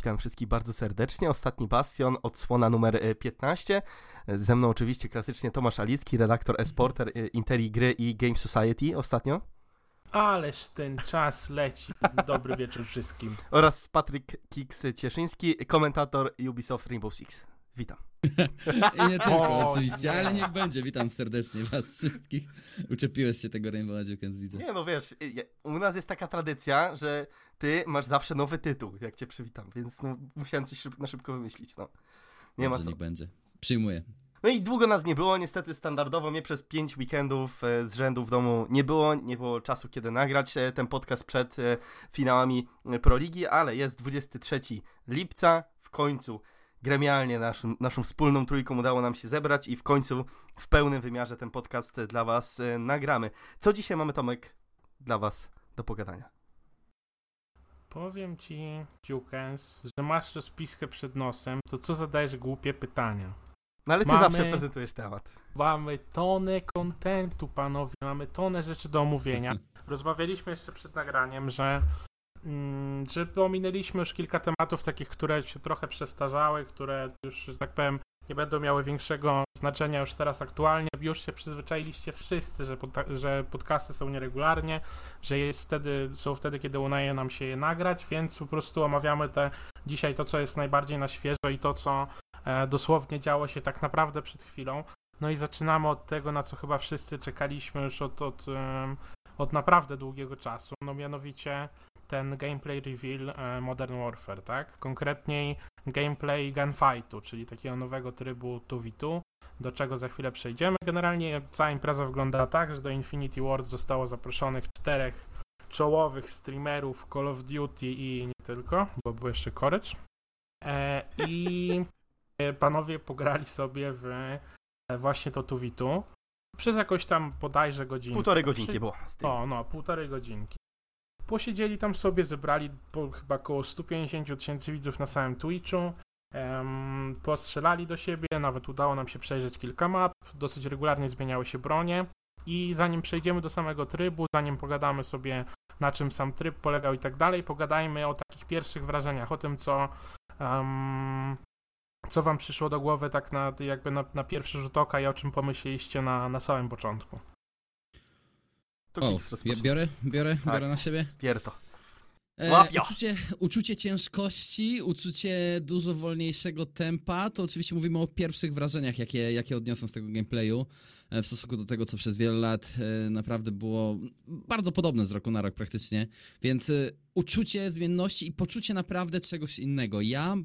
Witam wszystkich bardzo serdecznie. Ostatni Bastion, odsłona numer 15. E, Ze mną oczywiście klasycznie Tomasz Alicki, redaktor eSporter e, Interi Gry i Game Society ostatnio. Ależ ten czas leci. Dobry wieczór wszystkim. Oraz Patryk Kiks Cieszyński, komentator Ubisoft Rainbow Six. Witam. I nie tylko, oczywiście, ale niech będzie. Witam serdecznie was wszystkich. Uczepiłeś się tego Rainbow Legends, widzę. Nie no wiesz, y, u nas jest taka tradycja, że ty masz zawsze nowy tytuł, jak cię przywitam, więc no, musiałem coś na szybko wymyślić, no. Nie ma Dobrze, co. niech będzie. Przyjmuję. No i długo nas nie było, niestety standardowo mnie przez pięć weekendów e, z rzędu w domu nie było, nie było czasu kiedy nagrać e, ten podcast przed e, finałami Proligi, ale jest 23 lipca, w końcu gremialnie naszym, naszą wspólną trójką udało nam się zebrać i w końcu w pełnym wymiarze ten podcast dla was e, nagramy. Co dzisiaj mamy Tomek dla was do pogadania? Powiem ci, Jukens, że masz rozpiskę przed nosem, to co zadajesz głupie pytania? No ale ty Mamy- zawsze prezentujesz temat. Mamy tonę kontentu, panowie, mamy tonę rzeczy do omówienia. Rozmawialiśmy jeszcze przed nagraniem, że, że ominęliśmy już kilka tematów takich, które się trochę przestarzały, które już, że tak powiem, nie będą miały większego znaczenia już teraz aktualnie. Już się przyzwyczailiście wszyscy, że, pod, że podcasty są nieregularnie, że jest wtedy, są wtedy, kiedy udaje nam się je nagrać, więc po prostu omawiamy te dzisiaj to, co jest najbardziej na świeżo i to, co e, dosłownie działo się tak naprawdę przed chwilą. No i zaczynamy od tego, na co chyba wszyscy czekaliśmy już od, od, od naprawdę długiego czasu, no mianowicie ten gameplay reveal e, Modern Warfare, tak? Konkretniej gameplay gunfightu, czyli takiego nowego trybu 2v2, do czego za chwilę przejdziemy. Generalnie cała impreza wygląda tak, że do Infinity Ward zostało zaproszonych czterech czołowych streamerów Call of Duty i nie tylko, bo był jeszcze Courage. E, I e, panowie pograli sobie w e, właśnie to 2v2 przez jakąś tam bodajże godzinę. Półtorej godzinki było. O, no, półtorej godzinki. Posiedzieli tam sobie, zebrali po, chyba około 150 tysięcy widzów na samym Twitchu. Em, postrzelali do siebie, nawet udało nam się przejrzeć kilka map. Dosyć regularnie zmieniały się bronie. I zanim przejdziemy do samego trybu, zanim pogadamy sobie na czym sam tryb polegał i tak dalej, pogadajmy o takich pierwszych wrażeniach, o tym co, em, co wam przyszło do głowy tak na, jakby na, na pierwszy rzut oka i o czym pomyśleliście na, na samym początku. To O, rozpocznie. biorę, biorę, Tak. biorę na siebie. Pierto. E, uczucie, uczucie ciężkości, uczucie dużo wolniejszego tempa, to oczywiście mówimy o pierwszych wrażeniach, jakie, jakie odniosą z tego gameplayu w stosunku do tego, co przez wiele lat e, naprawdę było bardzo podobne z roku na rok praktycznie, więc e, uczucie zmienności i poczucie naprawdę czegoś innego. Ja,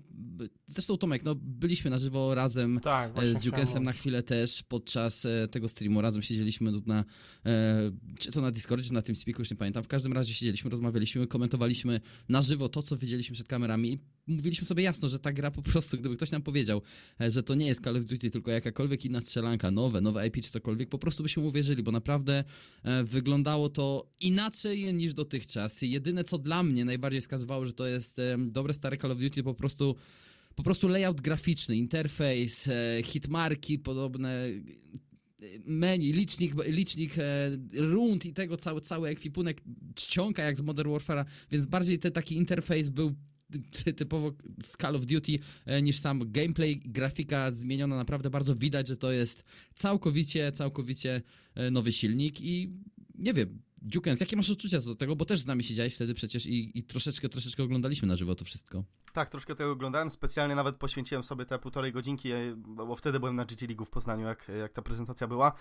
zresztą Tomek, no byliśmy na żywo razem Tak, E, z chciałem na chwilę też podczas e, tego streamu. Razem siedzieliśmy tu na, e, czy to na Discordzie, czy na tym speaku, już nie pamiętam. W każdym razie siedzieliśmy, rozmawialiśmy, komentowaliśmy na żywo to, co widzieliśmy przed kamerami mówiliśmy sobie jasno, że ta gra po prostu, gdyby ktoś nam powiedział, e, że to nie jest Call of Duty, tylko jakakolwiek inna strzelanka, nowe, nowe IP czy cokolwiek, po prostu byśmy uwierzyli, bo naprawdę e, wyglądało to inaczej niż dotychczas. I jedyne, co dla mnie najbardziej wskazywało, że to jest dobre stare Call of Duty, po prostu po prostu layout graficzny, interfejs, e, hitmarki podobne, menu, licznik, licznik rund i tego cały, cały ekwipunek czcionka jak z Modern Warfare'a, więc bardziej ten taki interfejs był typowo z Call of Duty e, niż sam gameplay, grafika zmieniona naprawdę bardzo widać, że to jest całkowicie, całkowicie e, nowy silnik i nie wiem, Dukens, jakie masz odczucia co do tego, bo też z nami siedziałeś wtedy przecież i, i troszeczkę, troszeczkę oglądaliśmy na żywo to wszystko. Tak, troszkę tego oglądałem, specjalnie nawet poświęciłem sobie te półtorej godzinki, e, bo wtedy byłem na GG League w Poznaniu, jak, jak ta prezentacja była,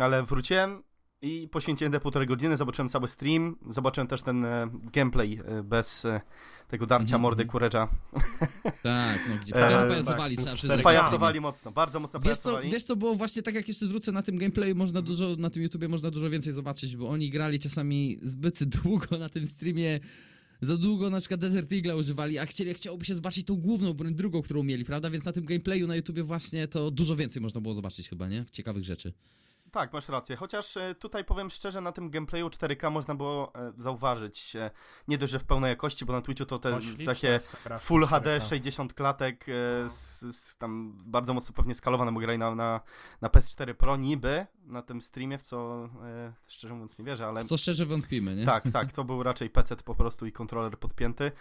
ale wróciłem i poświęciłem te półtorej godziny, zobaczyłem cały stream, zobaczyłem też ten e, gameplay e, bez e, tego darcia Mhm, mordy mhm. Kuredża. Tak, no gdzie E, pajacowali, tak, trzeba przyznać. Pajacowali mocno, bardzo mocno Wiesz co, wiesz co, bo właśnie tak jak jeszcze zwrócę na tym gameplayu, można dużo, na tym YouTubie można dużo więcej zobaczyć, bo oni grali czasami zbyt długo na tym streamie, za długo na przykład Desert Eagle używali, a chcieli, chciałoby się zobaczyć tą główną broń, drugą, którą mieli, prawda? Więc na tym gameplayu na YouTubie właśnie to dużo więcej można było zobaczyć chyba, nie? Ciekawych rzeczy. Tak, masz rację. Chociaż e, tutaj powiem szczerze, na tym gameplayu 4K można było e, zauważyć, e, nie dość, że w pełnej jakości, bo na Twitchu to te O, śliczna takie Full HD 4K. 60 klatek, No. z, z, tam bardzo mocno pewnie skalowane, bo grali na, na, na PS4 Pro niby na tym streamie, w co szczerze mówiąc nie wierzę, ale Co szczerze wątpimy, nie? tak, tak, to był raczej PC po prostu i kontroler podpięty,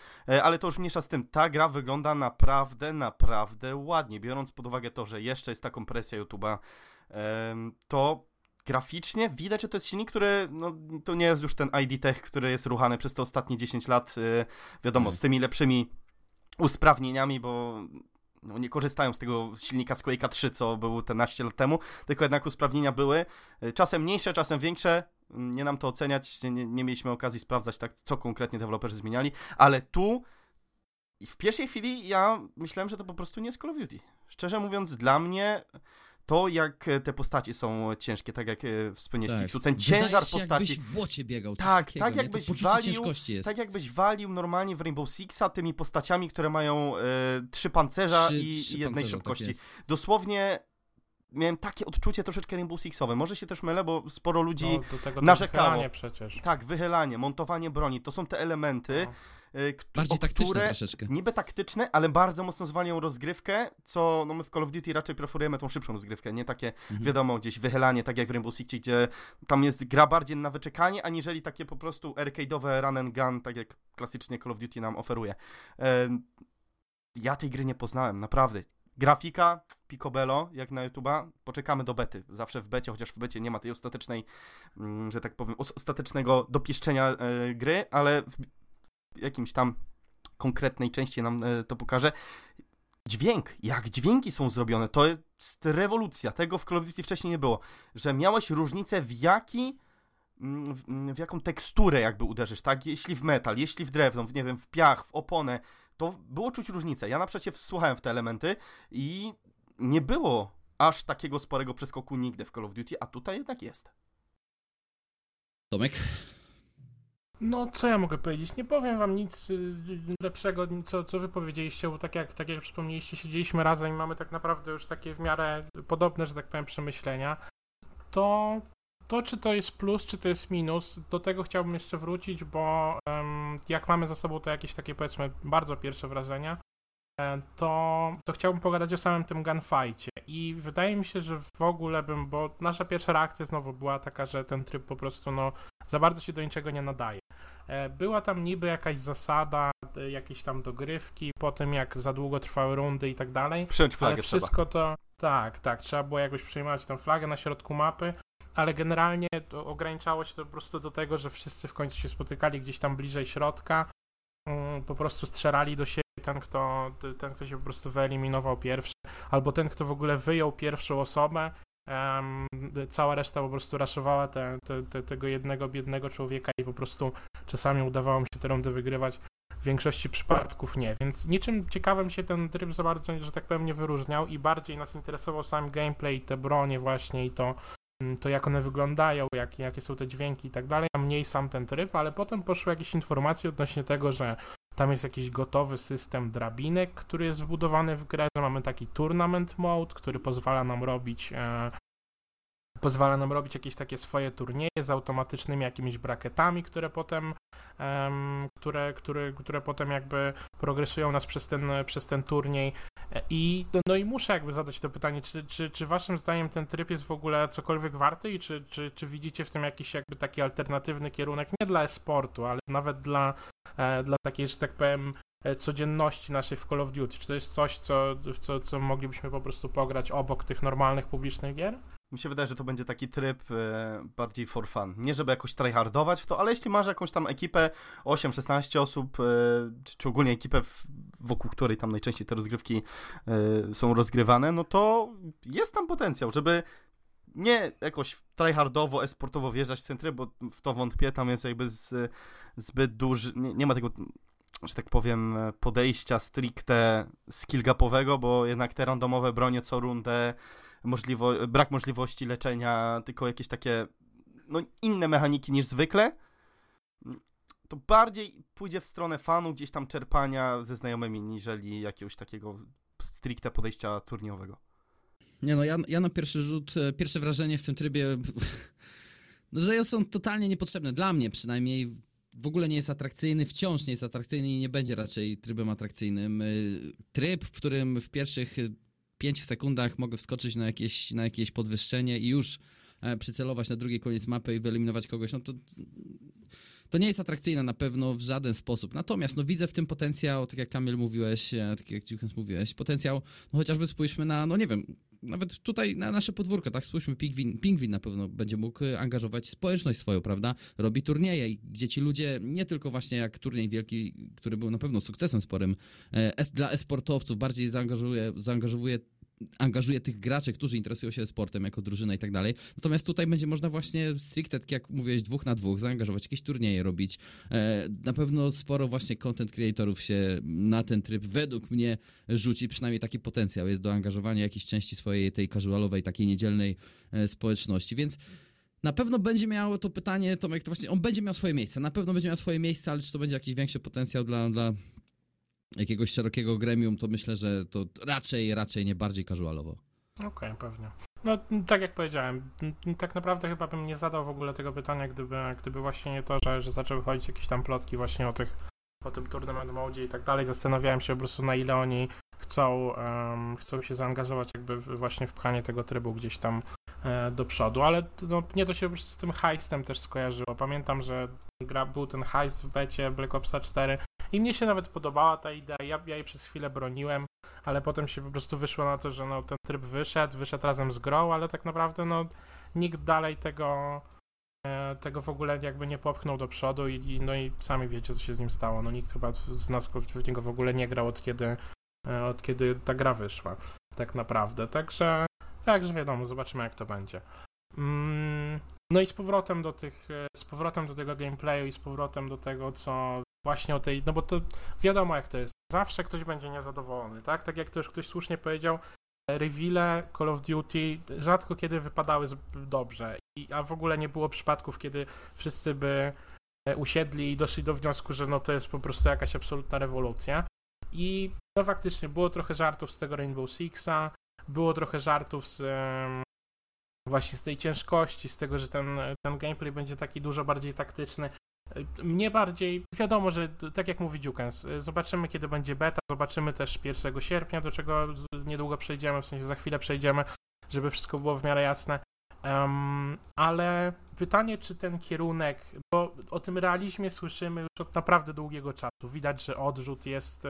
ale to już mniejsza z tym, ta gra wygląda naprawdę, naprawdę ładnie, biorąc pod uwagę to, że jeszcze jest ta kompresja YouTube'a, to graficznie widać, że to jest silnik, który, no, to nie jest już ten ID Tech, który jest ruchany przez te ostatnie 10 lat, e, wiadomo, Tak. z tymi lepszymi usprawnieniami, bo no, nie korzystają z tego silnika z Quake'a 3, co był te naście lat temu, tylko jednak usprawnienia były, e, czasem mniejsze, czasem większe, Mm, nie nam to oceniać, nie, nie mieliśmy okazji sprawdzać tak, co konkretnie deweloperzy zmieniali, ale tu w pierwszej chwili ja myślałem, że to po prostu nie jest Call of Duty. Szczerze mówiąc, dla mnie to, jak e, te postacie są ciężkie, tak jak e, wspomniałeś, Tak. Kiksu, ten Wydaje ciężar się, postaci, jakbyś w błocie biegał, coś Tak, takiego, tak jakbyś walił- ciężkości jest. tak jakbyś walił normalnie w Rainbow Sixa tymi postaciami, które mają e, trzy pancerza Trzy- i, trzy i jednej pancerze, szybkości. Tak. Dosłownie miałem takie odczucie troszeczkę Rainbow Sixowe. Może się też mylę, bo sporo ludzi... No, do tego narzekało. narzekanie przecież. Tak, wychylanie, montowanie broni, to są te elementy, No. Kt- Bardziej taktyczne które troszeczkę. niby taktyczne, ale bardzo mocno zwalniają rozgrywkę, co no my w Call of Duty raczej preferujemy tą szybszą rozgrywkę, nie takie, Mhm. wiadomo, gdzieś wychylanie, tak jak w Rainbow Six, gdzie tam jest gra bardziej na wyczekanie, aniżeli takie po prostu arcade'owe run and gun, tak jak klasycznie Call of Duty nam oferuje. Ja tej gry nie poznałem, naprawdę. Grafika, picobello, jak na YouTube'a, poczekamy do bety. Zawsze w becie, chociaż w becie nie ma tej ostatecznej, mm, że tak powiem, os- ostatecznego dopieszczenia e, gry, ale w jakimś tam konkretnej części nam e, to pokaże. Dźwięk, jak dźwięki są zrobione, to jest rewolucja. Tego w Call of Duty wcześniej nie było. Że miałeś różnicę w jaki mm, mm, w jaką teksturę jakby uderzysz, tak? Jeśli w metal, jeśli w drewno, w, nie wiem, w piach, w oponę, to było czuć różnicę. Ja na przykład słuchałem w te elementy i nie było aż takiego sporego przeskoku nigdy w Call of Duty, a tutaj jednak jest. Tomek? No, co ja mogę powiedzieć? Nie powiem wam nic y, lepszego, co, co wy powiedzieliście, tak jak, tak jak przypomnieliście, siedzieliśmy razem i mamy tak naprawdę już takie w miarę podobne, że tak powiem, przemyślenia. To, to czy to jest plus, czy to jest minus, do tego chciałbym jeszcze wrócić, bo em, jak mamy za sobą te jakieś takie, powiedzmy, bardzo pierwsze wrażenia, to, to chciałbym pogadać o samym tym gunfightie. I wydaje mi się, że w ogóle bym, bo nasza pierwsza reakcja znowu była taka, że ten tryb po prostu, no, za bardzo się do niczego nie nadaje. E, Była tam niby jakaś zasada, e, jakieś tam dogrywki, po tym jak za długo trwały rundy i tak dalej, Przyjąć ale flagę trzeba. wszystko to, tak, tak, trzeba było jakoś przejmować tę flagę na środku mapy, ale generalnie to ograniczało się to po prostu do tego, że wszyscy w końcu się spotykali gdzieś tam bliżej środka, mm, po prostu strzelali do siebie ten, kto, ten, kto się po prostu wyeliminował pierwszy, albo ten, kto w ogóle wyjął pierwszą osobę, em, cała reszta po prostu raszowała te, te, te, tego jednego biednego człowieka i po prostu czasami udawało mi się te rundy wygrywać, w większości przypadków nie, więc niczym ciekawym się ten tryb za bardzo, że tak powiem, nie wyróżniał i bardziej nas interesował sam gameplay, te bronie właśnie i to, mm, to jak one wyglądają, jak, jakie są te dźwięki i tak dalej, a mniej sam ten tryb, ale potem poszły jakieś informacje odnośnie tego, że tam jest jakiś gotowy system drabinek, który jest wbudowany w grę, mamy taki tournament mode, który pozwala nam robić e, pozwala nam robić jakieś takie swoje turnieje z automatycznymi jakimiś bracketami, które potem em, które, które, które potem jakby progresują nas przez ten, przez ten turniej. E, i no, i muszę jakby zadać to pytanie, czy, czy, czy waszym zdaniem ten tryb jest w ogóle cokolwiek warty i czy, czy, czy widzicie w tym jakiś jakby taki alternatywny kierunek, nie dla e-sportu, ale nawet dla, dla takiej, że tak powiem, e, codzienności naszej w Call of Duty? Czy to jest coś, co, co, co moglibyśmy po prostu pograć obok tych normalnych publicznych gier? Mi się wydaje, że to będzie taki tryb e, bardziej for fun. Nie żeby jakoś tryhardować w to, ale jeśli masz jakąś tam ekipę 8-16 osób, e, czy, ogólnie ekipę, wokół której tam najczęściej te rozgrywki e, są rozgrywane, no to jest tam potencjał, żeby nie jakoś tryhardowo, esportowo wjeżdżać w ten tryb, bo w to wątpię, tam jest jakby z, zbyt duży, nie, nie ma tego że tak powiem, podejścia stricte skill-gapowego, bo jednak te randomowe bronie co rundę możliwo- brak możliwości leczenia, tylko jakieś takie no, inne mechaniki niż zwykle, to bardziej pójdzie w stronę fanu, gdzieś tam czerpania ze znajomymi, niżeli jakiegoś takiego stricte podejścia turniejowego. Nie no, ja, ja na pierwszy rzut, e, pierwsze wrażenie w tym trybie, no, że są totalnie niepotrzebne, dla mnie przynajmniej, w ogóle nie jest atrakcyjny, wciąż nie jest atrakcyjny i nie będzie raczej trybem atrakcyjnym. Y, tryb, w którym w pierwszych 5 sekundach mogę wskoczyć na jakieś, na jakieś podwyższenie i już e, przycelować na drugi koniec mapy i wyeliminować kogoś, no to to nie jest atrakcyjne na pewno w żaden sposób. Natomiast no, widzę w tym potencjał, tak jak Kamil mówiłeś, e, tak jak Dziukens mówiłeś, potencjał, no chociażby spójrzmy na, no nie wiem, nawet tutaj na nasze podwórko, tak, spójrzmy, Pingwin, Pingwin na pewno będzie mógł angażować społeczność swoją, prawda, robi turnieje, gdzie ci ludzie, nie tylko właśnie jak turniej wielki, który był na pewno sukcesem sporym e, dla esportowców, bardziej zaangażuje, zaangażowuje angażuje tych graczy, którzy interesują się sportem jako drużyna i tak dalej. Natomiast tutaj będzie można właśnie stricte, tak jak mówiłeś, dwóch na dwóch, zaangażować jakieś turnieje robić. E, na pewno sporo właśnie content creatorów się na ten tryb według mnie rzuci, przynajmniej taki potencjał jest do angażowania jakiejś części swojej tej casualowej, takiej niedzielnej e, społeczności, więc na pewno będzie miało to pytanie, Tomek, to właśnie on będzie miał swoje miejsce, na pewno będzie miał swoje miejsce, ale czy to będzie jakiś większy potencjał dla, dla jakiegoś szerokiego gremium, to myślę, że to raczej, raczej nie bardziej casualowo. Okej, okay, pewnie. No, tak jak powiedziałem, tak naprawdę chyba bym nie zadał w ogóle tego pytania, gdyby, gdyby właśnie nie to, że, że zaczęły chodzić jakieś tam plotki właśnie o tych, o tym tournament mode i tak dalej. Zastanawiałem się po prostu na ile oni chcą, um, chcą się zaangażować jakby właśnie w pchanie tego trybu gdzieś tam e, do przodu, ale no, mnie to się z tym heistem też skojarzyło. Pamiętam, że gra, był ten heist w becie Black Opsa 4 i mnie się nawet podobała ta idea, ja, ja jej przez chwilę broniłem, ale potem się po prostu wyszło na to, że no, ten tryb wyszedł, wyszedł razem z grą, ale tak naprawdę no, nikt dalej tego, e, tego w ogóle jakby nie popchnął do przodu i, no i sami wiecie, co się z nim stało. No nikt chyba z nas w niego w ogóle nie grał od kiedy, e, od kiedy ta gra wyszła, tak naprawdę. Także, także wiadomo, zobaczymy jak to będzie. No i z powrotem do tych, e, z powrotem do tego gameplayu i z powrotem do tego, co właśnie o tej, no bo to wiadomo jak to jest. Zawsze ktoś będzie niezadowolony, tak? Tak jak to już ktoś słusznie powiedział, rewile Call of Duty rzadko kiedy wypadały dobrze, I, a w ogóle nie było przypadków, kiedy wszyscy by e, usiedli i doszli do wniosku, że no to jest po prostu jakaś absolutna rewolucja. I no faktycznie było trochę żartów z tego Rainbow Sixa, było trochę żartów z właśnie z tej ciężkości, z tego, że ten, ten gameplay będzie taki dużo bardziej taktyczny. Mnie bardziej, wiadomo, że tak jak mówi Dukens, zobaczymy kiedy będzie beta, zobaczymy też 1 sierpnia, do czego niedługo przejdziemy, w sensie za chwilę przejdziemy, żeby wszystko było w miarę jasne. Um, ale pytanie, czy ten kierunek, bo o tym realizmie słyszymy już od naprawdę długiego czasu. Widać, że odrzut jest,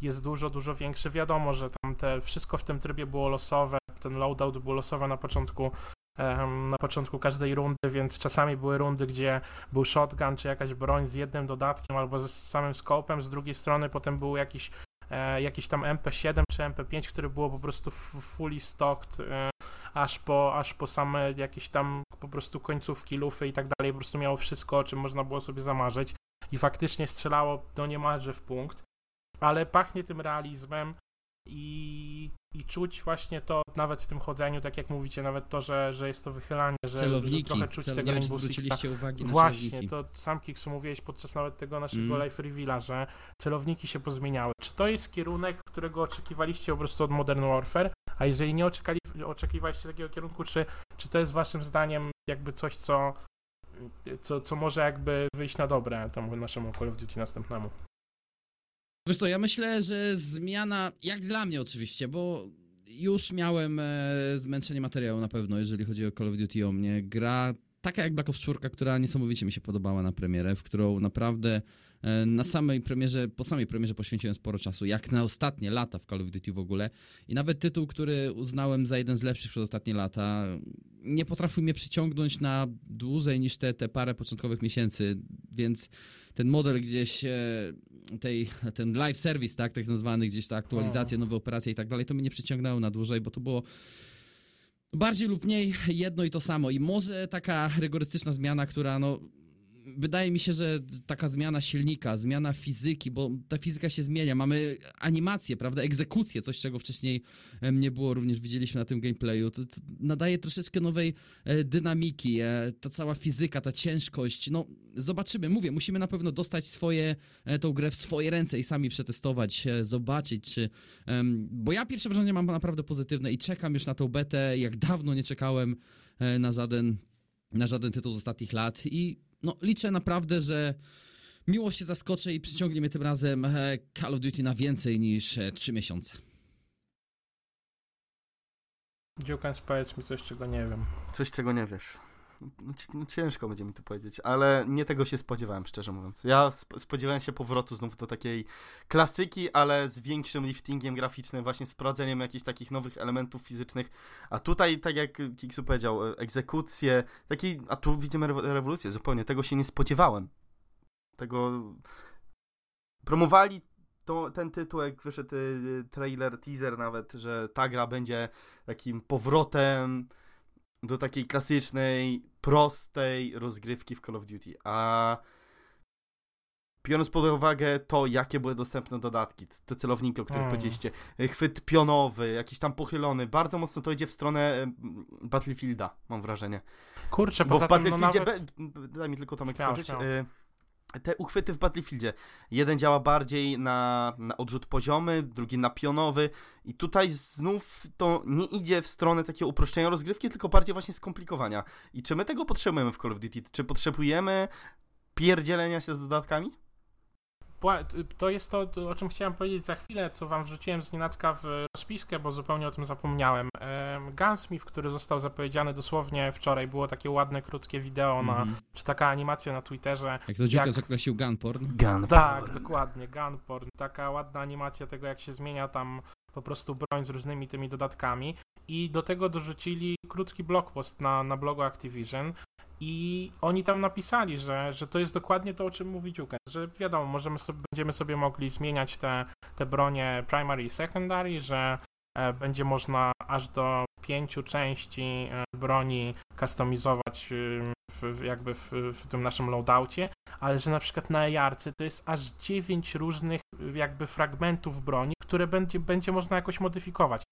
jest dużo, dużo większy. Wiadomo, że tam te, wszystko w tym trybie było losowe, ten loadout był losowy na początku na początku każdej rundy, więc czasami były rundy, gdzie był shotgun czy jakaś broń z jednym dodatkiem albo z samym scopem, z drugiej strony potem był jakiś e, jakiś tam MP7 czy MP5, który było po prostu fully stocked e, aż po, aż po same jakieś tam po prostu końcówki, lufy i tak dalej, po prostu miało wszystko, o czym można było sobie zamarzyć. I faktycznie strzelało do niemalże w punkt, ale pachnie tym realizmem i, i czuć właśnie to nawet w tym chodzeniu, tak jak mówicie, nawet to, że, że jest to wychylanie, że, celowniki, że trochę czuć cel, tego Rainbow zwróciliście uwagi na Właśnie, celowniki. to sam Kiksu mówiłeś podczas nawet tego naszego Mm. live reveala, że celowniki się pozmieniały. Czy to jest kierunek, którego oczekiwaliście po prostu od Modern Warfare? A jeżeli nie oczekali, oczekiwaliście takiego kierunku, czy, czy to jest waszym zdaniem jakby coś, co, co, co może jakby wyjść na dobre temu naszemu Call of Duty następnemu? Wiesz to, ja myślę, że zmiana, jak dla mnie oczywiście, bo już miałem e, zmęczenie materiału na pewno, jeżeli chodzi o Call of Duty o mnie. Gra taka jak Black Ops 4, która niesamowicie mi się podobała na premierę, w którą naprawdę e, na samej premierze, po samej premierze poświęciłem sporo czasu, jak na ostatnie lata w Call of Duty w ogóle. I nawet tytuł, który uznałem za jeden z lepszych przez ostatnie lata, nie potrafił mnie przyciągnąć na dłużej niż te, te parę początkowych miesięcy, więc ten model gdzieś e, tej, ten live service, tak, tak nazwany, gdzieś ta aktualizacja, nowe operacje i tak dalej, to mnie nie przyciągnęło na dłużej, bo to było bardziej lub mniej jedno i to samo. I może taka rygorystyczna zmiana, która no wydaje mi się, że taka zmiana silnika, zmiana fizyki, bo ta fizyka się zmienia, mamy animację, prawda, egzekucję, coś czego wcześniej nie było, również widzieliśmy na tym gameplayu, to, to nadaje troszeczkę nowej e, dynamiki, e, ta cała fizyka, ta ciężkość, no zobaczymy, mówię, musimy na pewno dostać swoje, e, tą grę w swoje ręce i sami przetestować, zobaczyć, czy, bo ja pierwsze wrażenie mam naprawdę pozytywne i czekam już na tą betę, jak dawno nie czekałem na żaden na żaden tytuł z ostatnich lat. I no, liczę naprawdę, że miło się zaskoczę i przyciągnie mnie tym razem e, Call of Duty na więcej niż e, 3 miesiące. Dziukans, powiedz mi coś, czego nie wiem. Coś, czego nie wiesz. No, no, ciężko będzie mi tu powiedzieć, ale nie tego się spodziewałem, szczerze mówiąc. Ja sp- spodziewałem się powrotu znów do takiej klasyki, ale z większym liftingiem graficznym, właśnie z wprowadzeniem jakichś takich nowych elementów fizycznych. A tutaj, tak jak Kiksu powiedział, e, egzekucje, takiej, a tu widzimy rewo- rewolucję zupełnie. Tego się nie spodziewałem. Tego. Promowali to, ten tytuł, jak wyszedł y, trailer, teaser nawet, że ta gra będzie takim powrotem do takiej klasycznej, prostej rozgrywki w Call of Duty. A biorąc pod uwagę to, jakie były dostępne dodatki, te celowniki, o których Mm. powiedzieliście, y, chwyt pionowy, jakiś tam pochylony, bardzo mocno to idzie w stronę y, Battlefielda, mam wrażenie. Kurczę, Bo w tym, no Battlefieldzie, nawet... daj mi tylko Tomek skończyć, y, te uchwyty w Battlefieldzie, jeden działa bardziej na, na odrzut poziomy, drugi na pionowy i tutaj znów to nie idzie w stronę takiego uproszczenia rozgrywki, tylko bardziej właśnie skomplikowania. I czy my tego potrzebujemy w Call of Duty? Czy potrzebujemy pierdzielenia się z dodatkami? To jest to, o czym chciałem powiedzieć za chwilę, co wam wrzuciłem z nienacka w rozpiskę, bo zupełnie o tym zapomniałem. Em, Gunsmith, który został zapowiedziany dosłownie wczoraj, było takie ładne, krótkie wideo, na, Mhm. czy taka animacja na Twitterze. Jak to dziuka Jak- zakreślił gunporn. Gun. Tak, dokładnie, gunporn. Taka ładna animacja tego, jak się zmienia tam po prostu broń z różnymi tymi dodatkami. I do tego dorzucili krótki blogpost na, na blogu Activision. I oni tam napisali, że, że to jest dokładnie to, o czym mówi Dziukas, że wiadomo, możemy sobie, będziemy sobie mogli zmieniać te, te bronie primary i secondary, że e, będzie można aż do pięciu części e, broni customizować y, w, jakby w, w tym naszym loadoucie, ale że na przykład na jarce to jest aż 9 różnych jakby fragmentów broni, które będzie, będzie można jakoś modyfikować.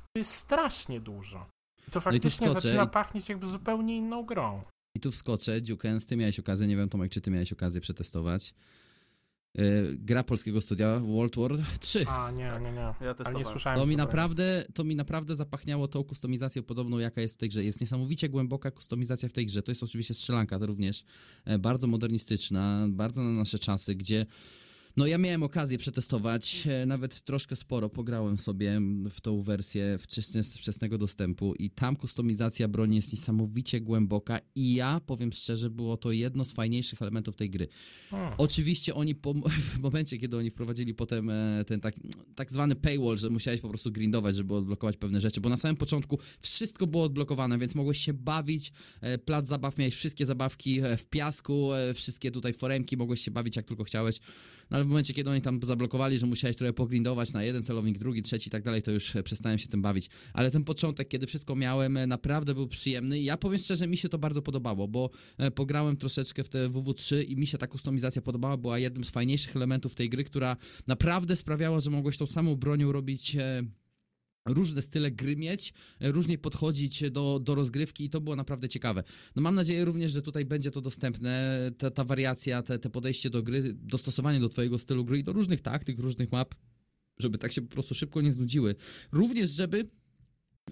To jest strasznie dużo. I to No faktycznie wskoczę zaczyna i- pachnieć jakby zupełnie inną grą. I tu wskoczę, Dziukens, ty miałeś okazję, nie wiem Tomek, czy ty miałeś okazję przetestować. Yy, gra polskiego studia World War 3. A, nie, nie, nie. Ja Ale nie słyszałem. To mi naprawdę, to mi naprawdę zapachniało tą kustomizacją podobną, jaka jest w tej grze. Jest niesamowicie głęboka kustomizacja w tej grze. To jest oczywiście strzelanka to również e, bardzo modernistyczna, bardzo na nasze czasy, gdzie no ja miałem okazję przetestować, e, nawet troszkę sporo. Pograłem sobie w tą wersję wczesne, wczesnego dostępu i tam kustomizacja broni jest niesamowicie głęboka i ja powiem szczerze, było to jedno z fajniejszych elementów tej gry. Oczywiście oni po, w momencie, kiedy oni wprowadzili potem e, ten tak, tak zwany paywall, że musiałeś po prostu grindować, żeby odblokować pewne rzeczy, bo na samym początku wszystko było odblokowane, więc mogłeś się bawić, e, plac zabaw, miałeś wszystkie zabawki w piasku, wszystkie tutaj foremki, mogłeś się bawić jak tylko chciałeś, no ale w momencie, kiedy oni tam zablokowali, że musiałeś trochę pogrindować na jeden celownik, drugi, trzeci i tak dalej, to już e, przestałem się tym bawić. Ale ten początek, kiedy wszystko miałem, e, naprawdę był przyjemny ja powiem szczerze, mi się to bardzo podobało, bo e, pograłem troszeczkę w te WW3 i mi się ta kustomizacja podobała, była jednym z fajniejszych elementów tej gry, która naprawdę sprawiała, że mogłeś tą samą bronią robić różne style gry mieć, e, różnie podchodzić do, do rozgrywki i to było naprawdę ciekawe. No mam nadzieję również, że tutaj będzie to dostępne, ta, ta wariacja, te, te podejście do gry, dostosowanie do twojego stylu gry i do różnych taktyk, różnych map, żeby tak się po prostu szybko nie znudziły. Również, żeby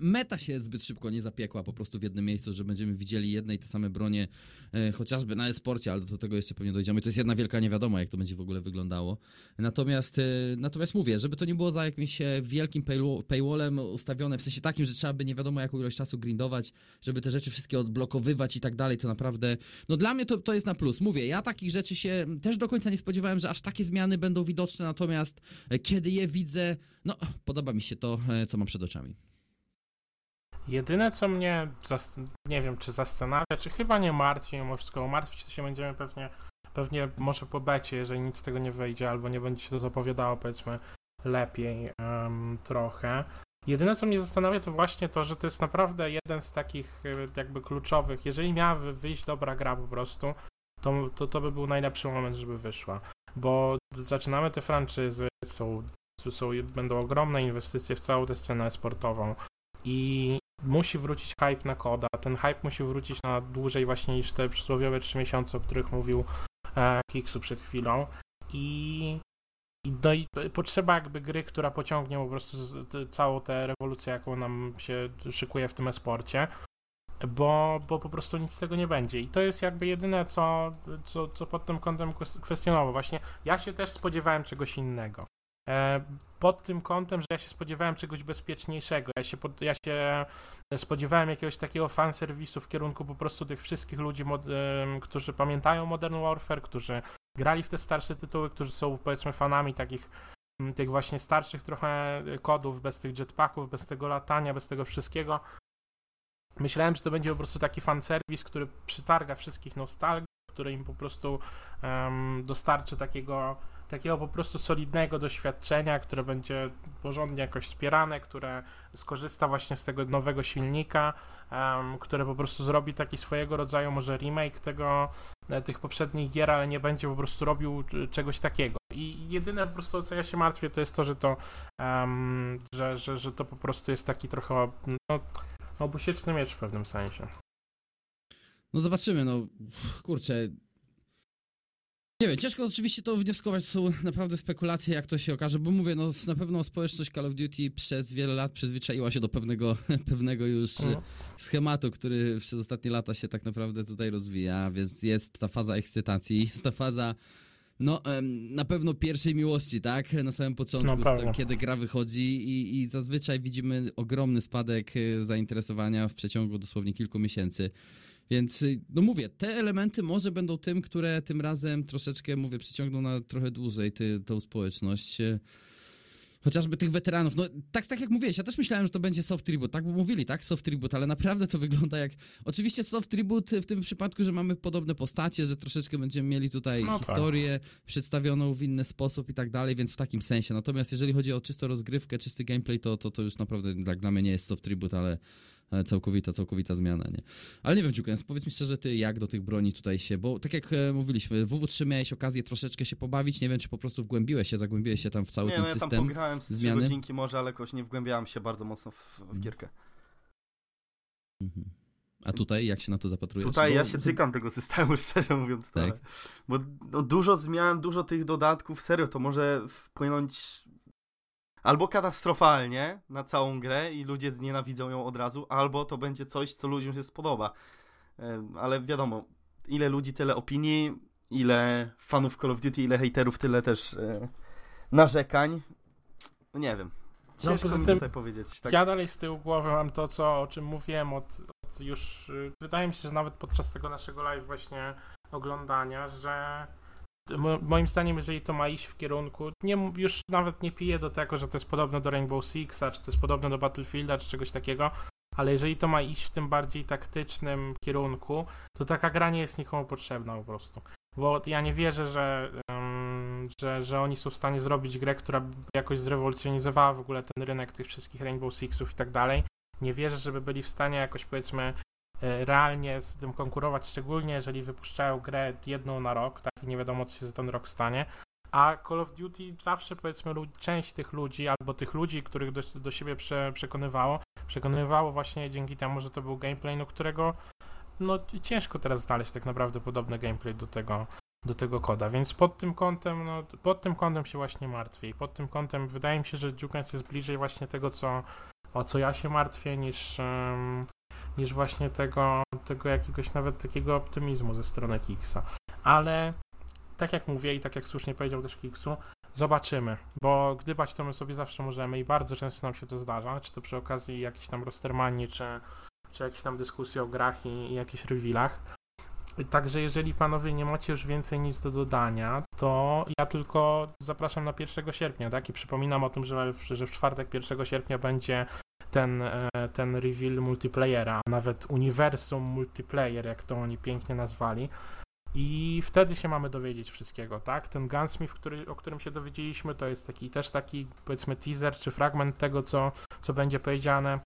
meta się zbyt szybko nie zapiekła po prostu w jednym miejscu, że będziemy widzieli jedne i te same bronie, e, chociażby na e-sporcie, ale do tego jeszcze pewnie dojdziemy. To jest jedna wielka niewiadoma, jak to będzie w ogóle wyglądało. Natomiast, e, natomiast mówię, żeby to nie było za jakimś e, wielkim paywa- paywallem ustawione, w sensie takim, że trzeba by nie wiadomo jaką ilość czasu grindować, żeby te rzeczy wszystkie odblokowywać i tak dalej, to naprawdę, no dla mnie to, to jest na plus. Mówię, ja takich rzeczy się też do końca nie spodziewałem, że aż takie zmiany będą widoczne, natomiast e, kiedy je widzę, no podoba mi się to, e, co mam przed oczami. Jedyne, co mnie, nie wiem, czy zastanawia, czy chyba nie martwi, mimo wszystko martwić to się będziemy pewnie, pewnie może po becie, jeżeli nic z tego nie wyjdzie, albo nie będzie się to zapowiadało, powiedzmy, lepiej em, trochę. Jedyne, co mnie zastanawia, to właśnie to, że to jest naprawdę jeden z takich y, jakby kluczowych, jeżeli miałaby wyjść dobra gra po prostu, to, to, to by był najlepszy moment, żeby wyszła. Bo zaczynamy te franczyzy, są, są, będą ogromne inwestycje w całą tę scenę sportową i musi wrócić hype na koda. Ten hype musi wrócić na dłużej właśnie niż te przysłowiowe 3 miesiące, o których mówił e, Kiksu przed chwilą. I, no i potrzeba jakby gry, która pociągnie po prostu całą tę rewolucję, jaką nam się szykuje w tym esporcie. Bo, bo po prostu nic z tego nie będzie. I to jest jakby jedyne, co, co, co pod tym kątem kwestionował. Właśnie ja się też spodziewałem czegoś innego. E, pod tym kątem, że ja się spodziewałem czegoś bezpieczniejszego. Ja się, ja się spodziewałem jakiegoś takiego fanserwisu w kierunku po prostu tych wszystkich ludzi, którzy pamiętają Modern Warfare, którzy grali w te starsze tytuły, którzy są powiedzmy fanami takich tych właśnie starszych trochę kodów, bez tych jetpacków, bez tego latania, bez tego wszystkiego. Myślałem, że to będzie po prostu taki fanserwis, który przytarga wszystkich nostalgii, który im po prostu um, dostarczy takiego takiego po prostu solidnego doświadczenia, które będzie porządnie jakoś wspierane, które skorzysta właśnie z tego nowego silnika, um, które po prostu zrobi taki swojego rodzaju może remake tego, e, tych poprzednich gier, ale nie będzie po prostu robił e, czegoś takiego. I jedyne po prostu, co ja się martwię, to jest to, że to, um, że, że, że to po prostu jest taki trochę no, obusieczny miecz w pewnym sensie. No zobaczymy, no kurczę, nie wiem, ciężko oczywiście to wnioskować, są naprawdę spekulacje, jak to się okaże, bo mówię, no na pewno społeczność Call of Duty przez wiele lat przyzwyczaiła się do pewnego, pewnego już no. schematu, który przez ostatnie lata się tak naprawdę tutaj rozwija, więc jest ta faza ekscytacji, jest ta faza no, na pewno pierwszej miłości, tak? Na samym początku, no, kiedy gra wychodzi i, i zazwyczaj widzimy ogromny spadek e, zainteresowania w przeciągu dosłownie kilku miesięcy. Więc, y, no mówię, te elementy może będą tym, które tym razem troszeczkę, mówię, przyciągną na trochę dłużej ty, tą społeczność. Y, chociażby tych weteranów. No tak, tak jak mówiłeś, ja też myślałem, że to będzie soft tribute. Tak mówili, tak? Soft tribute, ale naprawdę to wygląda jak. Oczywiście soft tribute w tym przypadku, że mamy podobne postacie, że troszeczkę będziemy mieli tutaj no tak. historię tak. przedstawioną w inny sposób i tak dalej, więc w takim sensie. Natomiast jeżeli chodzi o czysto rozgrywkę, czysty gameplay, to, to, to już naprawdę tak dla mnie nie jest soft tribute, ale całkowita, całkowita zmiana, nie? Ale nie wiem, Dziukens, powiedz mi szczerze, ty jak do tych broni tutaj się, bo tak jak e, mówiliśmy, w WW3 miałeś okazję troszeczkę się pobawić, nie wiem, czy po prostu wgłębiłeś się, zagłębiłeś się tam w cały nie, ten no ja system tam pograłem z zmiany. godzinki może, ale jakoś nie wgłębiałem się bardzo mocno w, w mhm. gierkę. Mhm. A tutaj jak się na to zapatrujesz? Tutaj bo... ja się cykam tego systemu, szczerze mówiąc. Tak. Bo no, dużo zmian, dużo tych dodatków, serio, to może wpłynąć albo katastrofalnie na całą grę i ludzie znienawidzą ją od razu, albo to będzie coś, co ludziom się spodoba. Ale wiadomo, ile ludzi, tyle opinii, ile fanów Call of Duty, ile haterów, tyle też e, narzekań. No nie wiem. No, Ciężko no, mi tutaj powiedzieć. Tak? Ja dalej z tyłu głowy mam to, co, o czym mówiłem od, od już, y, wydaje mi się, że nawet podczas tego naszego live właśnie oglądania, że moim zdaniem, jeżeli to ma iść w kierunku, nie, już nawet nie piję do tego, że to jest podobne do Rainbow Sixa, czy to jest podobne do Battlefielda, czy czegoś takiego, ale jeżeli to ma iść w tym bardziej taktycznym kierunku, to taka gra nie jest nikomu potrzebna po prostu. Bo ja nie wierzę, że, um, że, że oni są w stanie zrobić grę, która jakoś zrewolucjonizowała w ogóle ten rynek tych wszystkich Rainbow Sixów i tak dalej. Nie wierzę, żeby byli w stanie jakoś powiedzmy realnie z tym konkurować, szczególnie jeżeli wypuszczają grę jedną na rok, tak? I nie wiadomo, co się za ten rok stanie. A Call of Duty zawsze, powiedzmy, część tych ludzi, albo tych ludzi, których do, do siebie prze, przekonywało, przekonywało właśnie dzięki temu, że to był gameplay, no którego no ciężko teraz znaleźć tak naprawdę podobny gameplay do tego, do tego koda, więc pod tym kątem, no, pod tym kątem się właśnie martwię. I pod tym kątem wydaje mi się, że Dukens jest bliżej właśnie tego, co, o co ja się martwię, niż, um, niż właśnie tego, tego jakiegoś nawet takiego optymizmu ze strony Kiksa. Ale tak jak mówię i tak jak słusznie powiedział też Kiksu, zobaczymy, bo gdybać to my sobie zawsze możemy i bardzo często nam się to zdarza, czy to przy okazji jakiejś tam Rostermanii, czy, czy jakiejś tam dyskusji o grach i, i jakichś revealach. Także jeżeli panowie nie macie już więcej nic do dodania, to ja tylko zapraszam na 1 sierpnia, tak? I przypominam o tym, że w, że w czwartek 1 sierpnia będzie ten, e, ten reveal multiplayera, a nawet uniwersum multiplayer, jak to oni pięknie nazwali. I wtedy się mamy dowiedzieć wszystkiego, tak? Ten Gunsmith, który, o którym się dowiedzieliśmy, to jest taki też taki, powiedzmy, teaser czy fragment tego, co, co będzie powiedziane.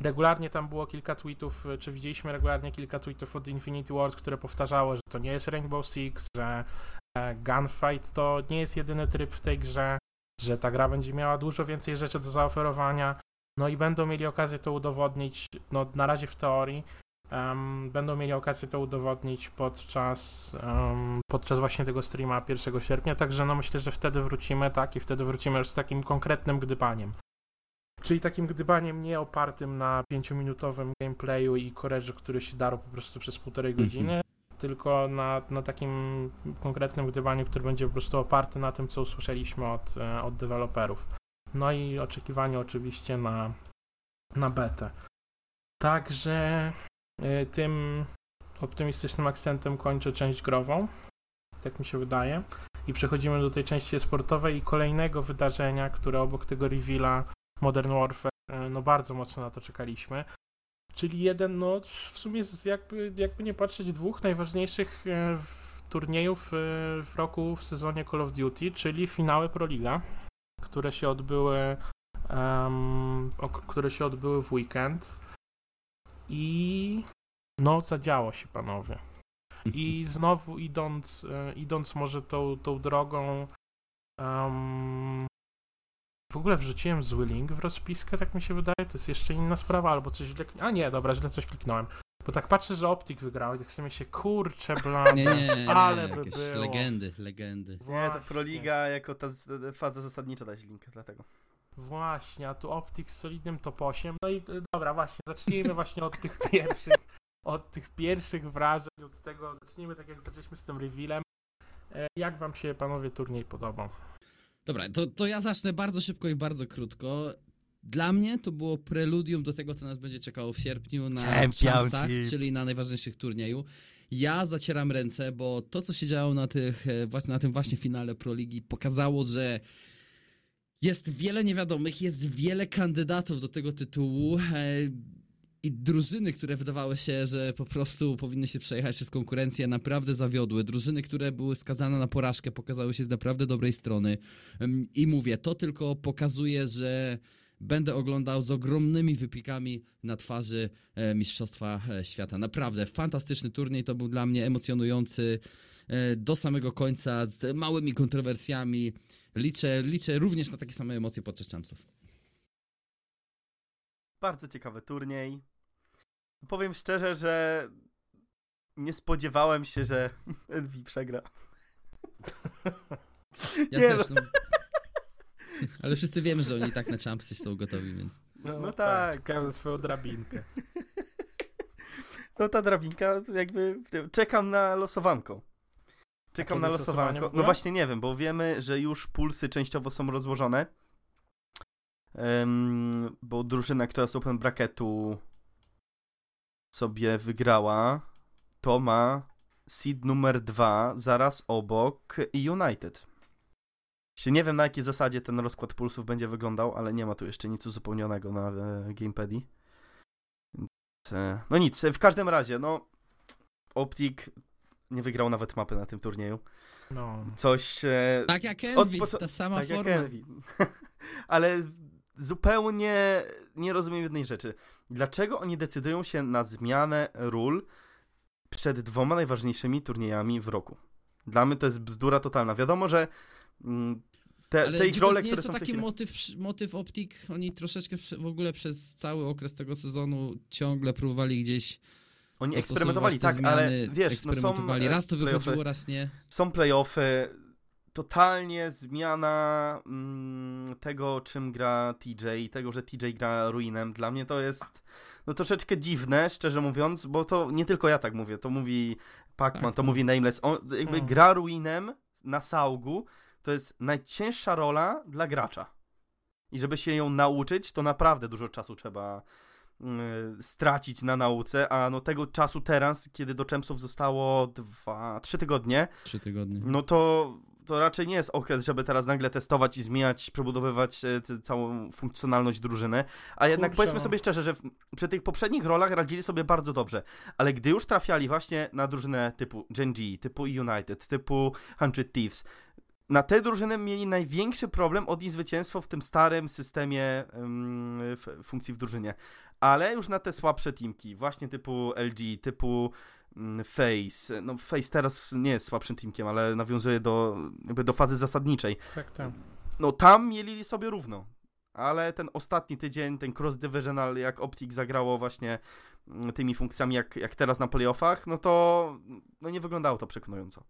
regularnie tam było kilka tweetów, czy widzieliśmy regularnie kilka tweetów od Infinity Wars, które powtarzało, że to nie jest Rainbow Six, że e, Gunfight to nie jest jedyny tryb w tej grze, że ta gra będzie miała dużo więcej rzeczy do zaoferowania, no i będą mieli okazję to udowodnić, no na razie w teorii, um, będą mieli okazję to udowodnić podczas, um, podczas właśnie tego streama 1 sierpnia, także no myślę, że wtedy wrócimy, tak, i wtedy wrócimy już z takim konkretnym gdybaniem. Czyli takim gdybaniem nie opartym na 5-minutowym gameplayu i korerze, który się darł po prostu przez półtorej Mhm. godziny, tylko na, na takim konkretnym gdybaniu, który będzie po prostu oparty na tym, co usłyszeliśmy od, e, od deweloperów. No i oczekiwanie oczywiście na, na betę. Także y, tym optymistycznym akcentem kończę część grową. Tak mi się wydaje. I przechodzimy do tej części sportowej i kolejnego wydarzenia, które obok tego reveala Modern Warfare, y, no bardzo mocno na to czekaliśmy. Czyli jeden, no w sumie jakby, jakby nie patrzeć, dwóch najważniejszych y, turniejów w roku w sezonie Call of Duty, czyli finały Pro Liga, które się odbyły, o, które się odbyły w weekend. I no, zadziało się, panowie. I znowu idąc, e, idąc może tą, tą drogą, em, w ogóle wrzuciłem zły link w rozpiskę, tak mi się wydaje. To jest jeszcze inna sprawa, albo coś źle. A nie, dobra, źle coś kliknąłem. Bo tak patrzę, że Optik wygrał i tak sobie się, kurczę, bla. Nie, nie, nie, Ale by było. legendy, legendy. Nie, to Właśnie. Proliga jako ta faza zasadnicza dać link, dlatego. Właśnie, a tu Optik z solidnym top 8. No i e, dobra, właśnie, zacznijmy właśnie od tych pierwszych, od tych pierwszych wrażeń, od tego, zacznijmy tak jak zaczęliśmy z tym revealem. E, Jak wam się, panowie, turniej podobał? Dobra, to, to ja zacznę bardzo szybko i bardzo krótko. Dla mnie to było preludium do tego, co nas będzie czekało w sierpniu na Championship. szansach, czyli na najważniejszych turnieju. Ja zacieram ręce, bo to, co się działo na, tych, e, na tym właśnie finale Pro Ligi, pokazało, że jest wiele niewiadomych, jest wiele kandydatów do tego tytułu. e, I drużyny, które wydawały się, że po prostu powinny się przejechać przez konkurencję, naprawdę zawiodły. Drużyny, które były skazane na porażkę, pokazały się z naprawdę dobrej strony. I mówię, to tylko pokazuje, że będę oglądał z ogromnymi wypikami na twarzy e, Mistrzostwa e, Świata. Naprawdę fantastyczny turniej, to był dla mnie emocjonujący e, do samego końca, z małymi kontrowersjami. Liczę, liczę również na takie same emocje podczas champsów. Bardzo ciekawy turniej. Powiem szczerze, że nie spodziewałem się, że Envy przegra. Ja Nie też, no. Ale wszyscy wiemy, że oni i tak na champsy są gotowi, więc... No tak. Czekałem na swoją drabinkę. No ta drabinka jakby czekam na losowanką. Czekam na losowanko. No właśnie nie wiem, bo wiemy, że już pulsy częściowo są rozłożone. Em, bo drużyna, która z Open Bracketu sobie wygrała, to ma seed numer dwa zaraz obok United. Nie wiem na jakiej zasadzie ten rozkład pulsów będzie wyglądał, ale nie ma tu jeszcze nic uzupełnionego na e, e, No nic, w każdym razie, no Optik nie wygrał nawet mapy na tym turnieju. No. Coś e, Tak jak Od Envy, począ- ta sama tak jak forma. Envy. Ale zupełnie nie rozumiem jednej rzeczy. Dlaczego oni decydują się na zmianę ról przed dwoma najważniejszymi turniejami w roku? Dla mnie to jest bzdura totalna. Wiadomo, że te, Ale te ich role, nie które jest to taki motyw, motyw optik, oni troszeczkę w ogóle przez cały okres tego sezonu ciągle próbowali gdzieś Oni eksperymentowali, tak, zmiany, ale wiesz, no są, eksperymentowali. e, raz to wychodziło, raz nie. są playoffy, totalnie zmiana mm, tego, czym gra TJ, tego, że TJ gra Ruinem. Dla mnie to jest no troszeczkę dziwne, szczerze mówiąc, bo to nie tylko ja tak mówię, to mówi Pacman, Tak. to mówi Nameless. On jakby Hmm. gra Ruinem na Saugu to jest najcięższa rola dla gracza. I żeby się ją nauczyć, to naprawdę dużo czasu trzeba y, stracić na nauce, a no tego czasu teraz, kiedy do Champsów zostało dwa, trzy tygodnie, Trzy tygodnie. no to, to raczej nie jest okres, żeby teraz nagle testować i zmieniać, przebudowywać tę całą funkcjonalność drużyny. A jednak Kurczę, powiedzmy no. sobie szczerze, że w, przy tych poprzednich rolach radzili sobie bardzo dobrze. Ale gdy już trafiali właśnie na drużynę typu Gen G, typu United, typu 100 Thieves, na te drużyny mieli największy problem odnieść zwycięstwo w tym starym systemie um, funkcji w drużynie. Ale już na te słabsze teamki, właśnie typu LG, typu um, Face, no Face teraz nie jest słabszym teamkiem, ale nawiązuje do, jakby do fazy zasadniczej. Tak, tak. No tam mieli sobie równo. Ale ten ostatni tydzień, ten cross-divisional, jak Optic zagrało właśnie mm, tymi funkcjami, jak, jak teraz na playoffach, no to no nie wyglądało to przekonująco.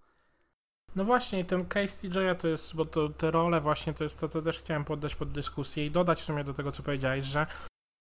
No właśnie, ten case TJ'a to jest, bo to, te role właśnie to jest to, co też chciałem poddać pod dyskusję i dodać w sumie do tego, co powiedziałeś, że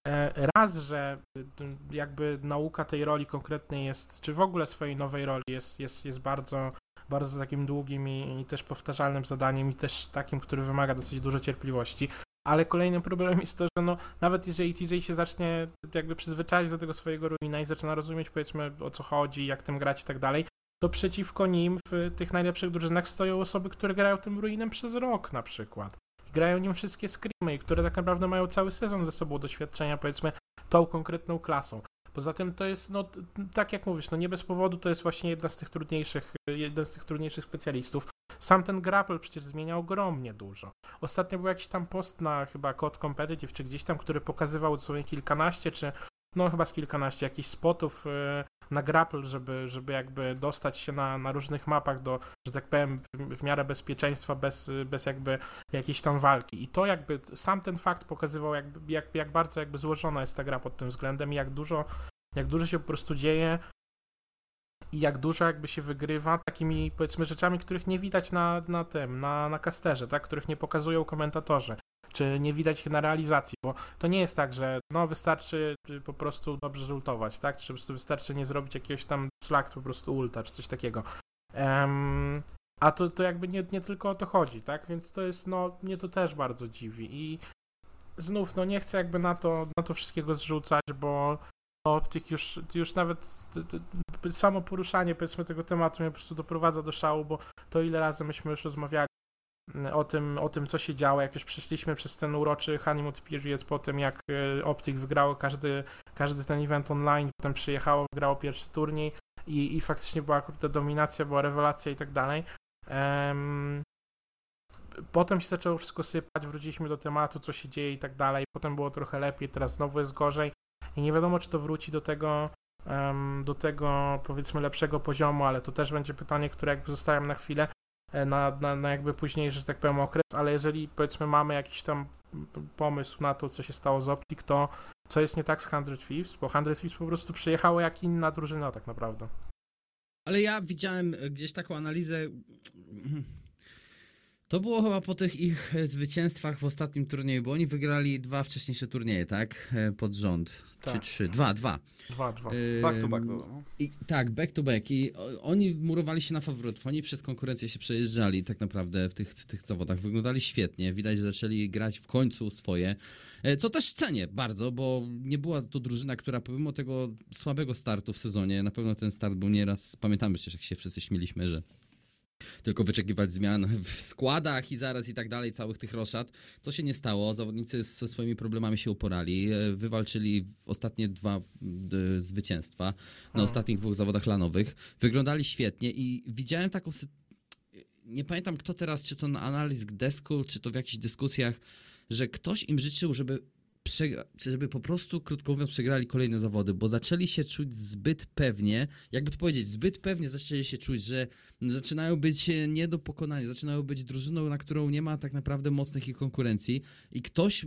e, raz, że y, jakby nauka tej roli konkretnej jest, czy w ogóle swojej nowej roli jest, jest, jest bardzo, bardzo takim długim i, i też powtarzalnym zadaniem i też takim, który wymaga dosyć dużo cierpliwości. Ale kolejnym problemem jest to, że no, nawet jeżeli TJ się zacznie jakby przyzwyczaić do tego swojego ruina i zaczyna rozumieć powiedzmy o co chodzi, jak tym grać i tak dalej, to przeciwko nim w tych najlepszych drużynach stoją osoby, które grają tym ruinem przez rok na przykład. Grają nim wszystkie screamy, które tak naprawdę mają cały sezon ze sobą doświadczenia, powiedzmy, tą konkretną klasą. Poza tym to jest, no tak jak mówisz, no nie bez powodu to jest właśnie jedna z tych trudniejszych, jeden z tych trudniejszych specjalistów. Sam ten grapple przecież zmienia ogromnie dużo. Ostatnio był jakiś tam post na chyba Code Competitive, czy gdzieś tam, który pokazywał dosłownie kilkanaście, czy no chyba z kilkanaście jakichś spotów y, na grapple, żeby, żeby jakby dostać się na, na różnych mapach do, że tak powiem, w, w miarę bezpieczeństwa, bez, bez jakby jakiejś tam walki. I to jakby, sam ten fakt pokazywał jakby, jak, jak bardzo jakby złożona jest ta gra pod tym względem i jak dużo, jak dużo się po prostu dzieje i jak dużo jakby się wygrywa takimi powiedzmy rzeczami, których nie widać na, na tym, na, na kasterze, tak, których nie pokazują komentatorzy czy nie widać ich na realizacji, bo to nie jest tak, że no wystarczy po prostu dobrze zultować, tak? Czy wystarczy nie zrobić jakiegoś tam slack, po prostu ulta, czy coś takiego. Um, a to, to jakby nie, nie tylko o to chodzi, tak? Więc to jest, no, mnie to też bardzo dziwi i znów, no nie chcę jakby na to, na to wszystkiego zrzucać, bo Optik już, już nawet samo poruszanie powiedzmy tego tematu mnie po prostu doprowadza do szału, bo to ile razy myśmy już rozmawiali o tym, o tym, co się działo, jak już przeszliśmy przez ten uroczy honeymoon period po tym, jak e, Optic wygrało każdy, każdy ten event online, potem przyjechało, wygrało pierwszy turniej i, i faktycznie była ta dominacja, była rewelacja i tak dalej. Um, potem się zaczęło wszystko sypać, wróciliśmy do tematu, co się dzieje i tak dalej, potem było trochę lepiej, teraz znowu jest gorzej i nie wiadomo, czy to wróci do tego, do tego powiedzmy lepszego poziomu, ale to też będzie pytanie, które jakby zostawiam na chwilę, na, na, na jakby późniejszy, że tak powiem, okres, ale jeżeli powiedzmy mamy jakiś tam pomysł na to, co się stało z Optik, to co jest nie tak z 100 Thieves, bo 100 Thieves po prostu przyjechało jak inna drużyna tak naprawdę. Ale ja widziałem gdzieś taką analizę to było chyba po tych ich e, zwycięstwach w ostatnim turnieju, bo oni wygrali dwa wcześniejsze turnieje, tak? E, pod rząd. Tak. Czy trzy? Dwa, dwa. Dwa, dwa. back to back było. No. I, tak, back to back. I oni murowali się na faworytów. Oni przez konkurencję się przejeżdżali tak naprawdę w tych, w tych zawodach. Wyglądali świetnie. Widać, że zaczęli grać w końcu swoje. E, co też cenię bardzo, bo nie była to drużyna, która pomimo tego słabego startu w sezonie, na pewno ten start był nieraz, pamiętamy przecież, jak się wszyscy śmieliśmy, że tylko wyczekiwać zmian w składach i zaraz i tak dalej, całych tych roszad. To się nie stało. Zawodnicy ze swoimi problemami się uporali. E, wywalczyli ostatnie dwa e, zwycięstwa na hmm. ostatnich dwóch zawodach lanowych. Wyglądali świetnie i widziałem taką nie pamiętam kto teraz, czy to na analiz desku, czy to w jakichś dyskusjach, że ktoś im życzył, żeby żeby po prostu, krótko mówiąc, przegrali kolejne zawody, bo zaczęli się czuć zbyt pewnie, jakby to powiedzieć, zbyt pewnie zaczęli się czuć, że zaczynają być nie do pokonania, zaczynają być drużyną, na którą nie ma tak naprawdę mocnych ich konkurencji i ktoś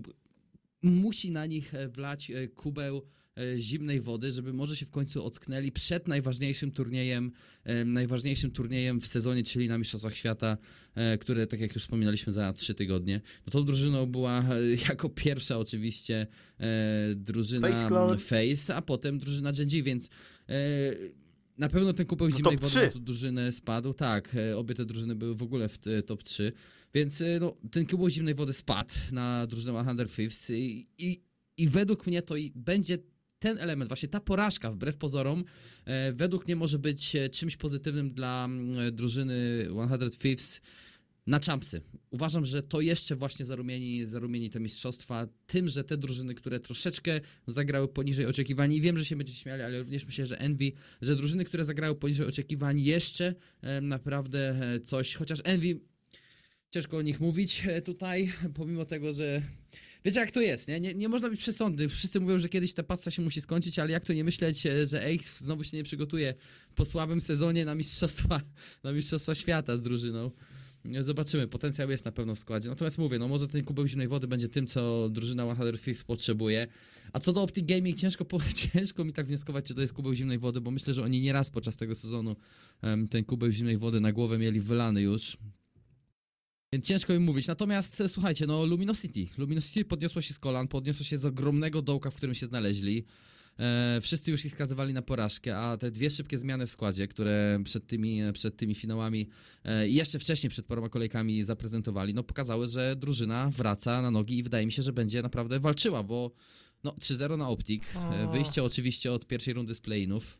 musi na nich e, wlać e, kubeł E, zimnej wody, żeby może się w końcu ocknęli przed najważniejszym turniejem, e, najważniejszym turniejem w sezonie, czyli na Mistrzostwach Świata, e, które, tak jak już wspominaliśmy, za trzy tygodnie. No tą drużyną była jako pierwsza oczywiście drużyna Face, Face a potem drużyna Genji, więc na pewno ten kupeł no zimnej wody na tą drużynę spadł. Tak, obie te drużyny były w ogóle w top 3. Więc no, ten kubeł zimnej wody spadł na drużynę 100 Thieves i, i, i według mnie to będzie ten element, właśnie ta porażka, wbrew pozorom, e, według mnie może być e, czymś pozytywnym dla mm, drużyny 100 Thieves na champsy. Uważam, że to jeszcze właśnie zarumieni, zarumieni te mistrzostwa tym, że te drużyny, które troszeczkę zagrały poniżej oczekiwań i wiem, że się będzie śmiali, ale również myślę, że Envy, że drużyny, które zagrały poniżej oczekiwań jeszcze e, naprawdę coś, chociaż Envy ciężko o nich mówić e, tutaj, pomimo tego, że wiecie jak to jest, nie? Nie, nie można być przesądny. Wszyscy mówią, że kiedyś ta pasa się musi skończyć, ale jak to nie myśleć, e, że Ace znowu się nie przygotuje po słabym sezonie na mistrzostwa, na mistrzostwa świata z drużyną. Zobaczymy, potencjał jest na pewno w składzie. Natomiast mówię, no może ten kubeł zimnej wody będzie tym, co drużyna 105 potrzebuje. A co do Optic Gaming, ciężko, po, ciężko mi tak wnioskować, czy to jest kubeł zimnej wody, bo myślę, że oni nieraz podczas tego sezonu um, ten kubeł zimnej wody na głowę mieli wylany już. Więc ciężko mi mówić. Natomiast e, słuchajcie, no Luminosity. Luminosity podniosło się z kolan, podniosło się z ogromnego dołka, w którym się znaleźli. E, wszyscy już ich skazywali na porażkę, a te dwie szybkie zmiany w składzie, które przed tymi, przed tymi finałami e, i jeszcze wcześniej przed paroma kolejkami zaprezentowali, no pokazały, że drużyna wraca na nogi i wydaje mi się, że będzie naprawdę walczyła, bo no 3-0 na Optik, e, wyjście oczywiście od pierwszej rundy z play-inów.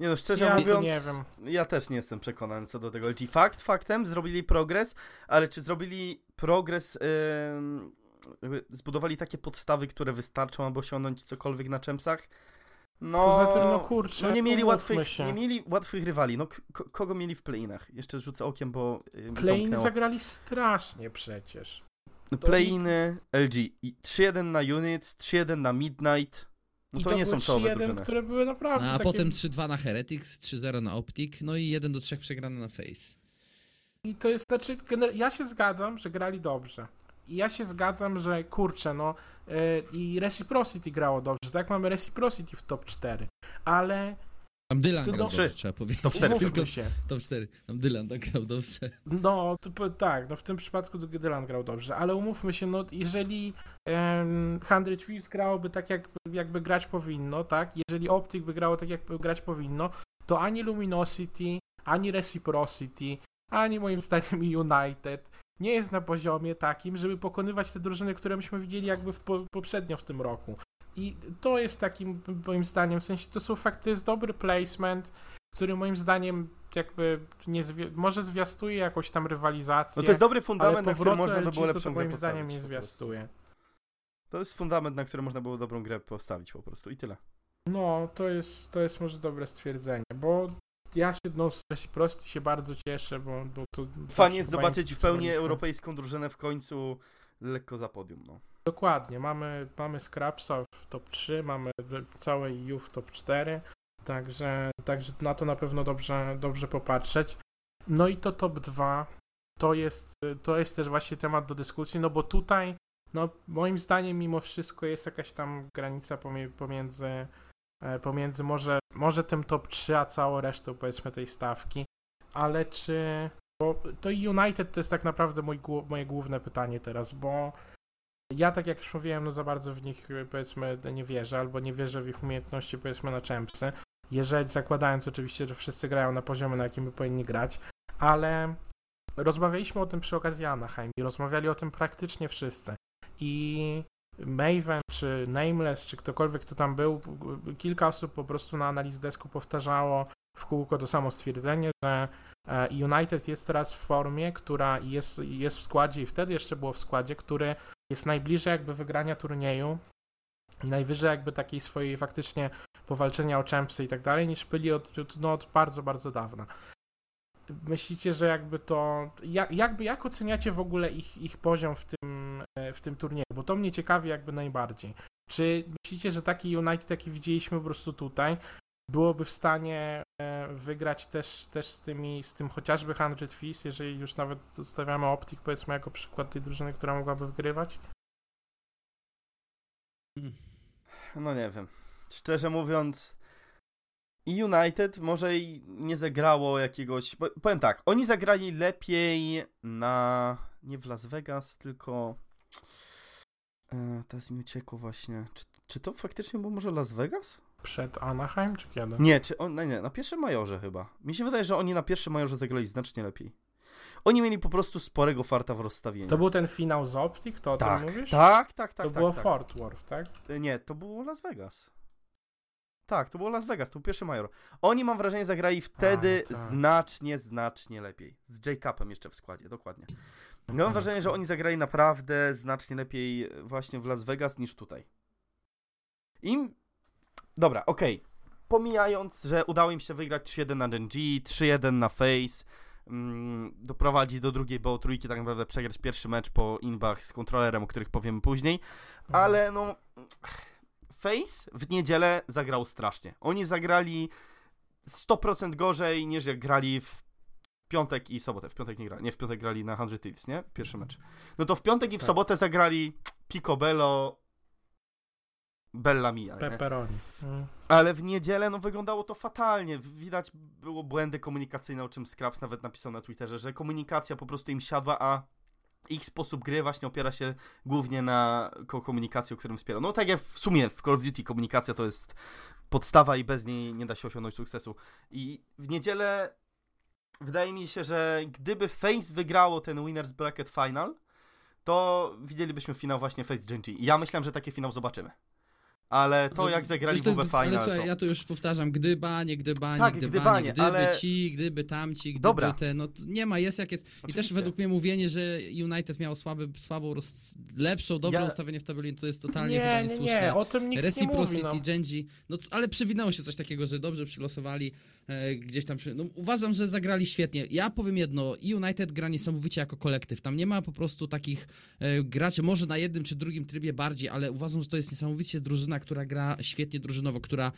Nie no, szczerze Ja mówiąc, nie wiem. ja też nie jestem przekonany co do tego LG. Fakt, faktem, zrobili progres, ale czy zrobili progres, jakby zbudowali takie podstawy, które wystarczą, aby osiągnąć cokolwiek na czempsach? No, tym, no kurczę, no nie mieli łatwych, się. nie mieli łatwych rywali. No kogo mieli w playinach? Jeszcze rzucę okiem, bo yy, mi Play-in domknęło. zagrali strasznie przecież. Play-iny LG. I 3-1 na Units, 3-1 na Midnight. No I to, nie są czołowe 3-1, drużyny. które były naprawdę A takie... potem 3-2 na Heretics, 3-0 na Optik, no i 1 do 3 przegrane na Face. I to jest, znaczy, ja się zgadzam, że grali dobrze. I ja się zgadzam, że kurczę, no yy, i Reciprocity grało dobrze, tak? Mamy Reciprocity w top 4, ale Tam Dylan To grał do- dobrze, trzeba powiedzieć. Top cztery. umówmy się, Top 4. Tam Dylan tak grał dobrze. no to, tak, no w tym przypadku Dylan grał dobrze, ale umówmy się, no jeżeli um, 100 Thieves grałoby tak, jak, jakby grać powinno, tak? Jeżeli Optic by grało tak, jak grać powinno, to ani Luminosity, ani Reciprocity, ani moim zdaniem United nie jest na poziomie takim, żeby pokonywać te drużyny, które myśmy widzieli jakby w po, poprzednio w tym roku. I to jest takim, moim zdaniem, w sensie to są fakty, to jest dobry placement, który moim zdaniem jakby nie zwi- może zwiastuje jakąś tam rywalizację. No to jest dobry fundament, na którym można by było lepszą to grę moim zdaniem postawić. nie po prostu. zwiastuje. To jest fundament, na którym można było dobrą grę postawić po prostu i tyle. No, to jest, to jest może dobre stwierdzenie, bo ja się no, Reciprocity się bardzo cieszę, bo, bo to... Fajnie zobaczyć w pełni europejską drużynę w końcu lekko za podium, no. Dokładnie, mamy, mamy Scrapsa w top 3, mamy całe EU w top 4, także, także na to na pewno dobrze, dobrze popatrzeć. No i to top 2 to jest, to jest też właśnie temat do dyskusji, no bo tutaj, no moim zdaniem mimo wszystko jest jakaś tam granica pomiędzy, e, pomiędzy może, może tym top 3, a całą resztą powiedzmy tej stawki, ale czy, bo to United to jest tak naprawdę mój, moje główne pytanie teraz, bo ja, tak jak już mówiłem, no za bardzo w nich powiedzmy nie wierzę, albo nie wierzę w ich umiejętności powiedzmy na czempsy. Jeżeli zakładając oczywiście, że wszyscy grają na poziomie, na jakim by powinni grać, ale rozmawialiśmy o tym przy okazji Anaheim i rozmawiali o tym praktycznie wszyscy. I Maven, czy Nameless, czy ktokolwiek, kto tam był, kilka osób po prostu na analiz desku powtarzało w kółko to samo stwierdzenie, że e, United jest teraz w formie, która jest, jest w składzie i wtedy jeszcze było w składzie, który jest najbliżej jakby wygrania turnieju najwyżej jakby takiej swojej faktycznie powalczenia o champsy i tak dalej, niż byli od, no, od bardzo, bardzo dawna. Myślicie, że jakby to. Jak, jakby, jak oceniacie w ogóle ich, ich poziom w tym, e, w tym turnieju? Bo to mnie ciekawi jakby najbardziej. Czy myślicie, że taki United, jaki widzieliśmy po prostu tutaj, byłoby w stanie wygrać też, też z tymi, z tym chociażby 100 Thieves, jeżeli już nawet zostawiamy Optik powiedzmy jako przykład tej drużyny, która mogłaby wygrywać? No nie wiem. Szczerze mówiąc, United może i nie zagrało jakiegoś. Powiem tak, oni zagrali lepiej na. Nie w Las Vegas, tylko. E, teraz mi uciekło właśnie. Czy, czy to faktycznie było może Las Vegas? Przed Anaheim, czy kiedy? Nie, czy on, nie, nie, na pierwszym majorze chyba. Mi się wydaje, że oni na pierwszym majorze zagrali znacznie lepiej. Oni mieli po prostu sporego farta w rozstawieniu. To był ten finał z Optik, to o tak, tym mówisz? tak, tak, tak, to tak, było tak. Fort Worth, tak? E, Nie, to było Las Vegas. Tak, to było Las Vegas, to był pierwszy major. Oni, mam wrażenie, zagrali wtedy A, tak. znacznie, znacznie lepiej. Z Jacobem jeszcze w składzie, dokładnie. Ja mam Tak, wrażenie, że tak. oni zagrali naprawdę znacznie lepiej właśnie w Las Vegas niż tutaj. Im... Dobra, okej. Pomijając, że udało im się wygrać 3-1 na Gen G, 3-1 na Face, mm, doprowadzić do drugiej bo trójki, tak naprawdę przegrać pierwszy mecz po inbach z kontrolerem, o których powiemy później, ale no Face w niedzielę zagrał strasznie. Oni zagrali 100% gorzej niż jak grali w piątek i sobotę. W piątek nie grali. Nie, w piątek grali na 100 Thieves, nie? Pierwszy mecz. No to w piątek i w Tak. sobotę zagrali Picobello Bella Mia? Pepperoni. Mm. Ale w niedzielę no wyglądało to fatalnie. Widać było błędy komunikacyjne, o czym Scraps nawet napisał na Twitterze, że komunikacja po prostu im siadła, a ich sposób gry właśnie opiera się głównie na ko- komunikacji, o którym wspierał. No tak jak w sumie w Call of Duty komunikacja to jest podstawa i bez niej nie da się osiągnąć sukcesu. I w niedzielę wydaje mi się, że gdyby Face wygrało ten Winners Bracket Final, to widzielibyśmy finał właśnie Face Genji. I ja myślałem, że taki finał zobaczymy. Ale to No, jak zagrali to jest- Final, Ale słuchaj, to... ja to już powtarzam, gdybanie, gdybanie, Tak, gdybanie, gdybanie, gdyby ale- ci, gdyby tamci, gdyby Dobra. te, no to nie ma, jest jak jest. I też Oczywiście. według mnie mówienie, że United miał słaby, słabą, roz, lepszą, dobre Ja- ustawienie w tabeli, to jest totalnie Nie, chyba nie, niesłuszne. nie, o tym nikt nie Reciprocity, mówi. No. Genji, no ale przewinęło się coś takiego, że dobrze przylosowali e, gdzieś tam. Przy... No, uważam, że zagrali świetnie. Ja powiem jedno, United gra niesamowicie jako kolektyw. Tam nie ma po prostu takich e, graczy, może na jednym czy drugim trybie bardziej, ale uważam, że to jest niesamowicie drużyna, która gra świetnie drużynowo, która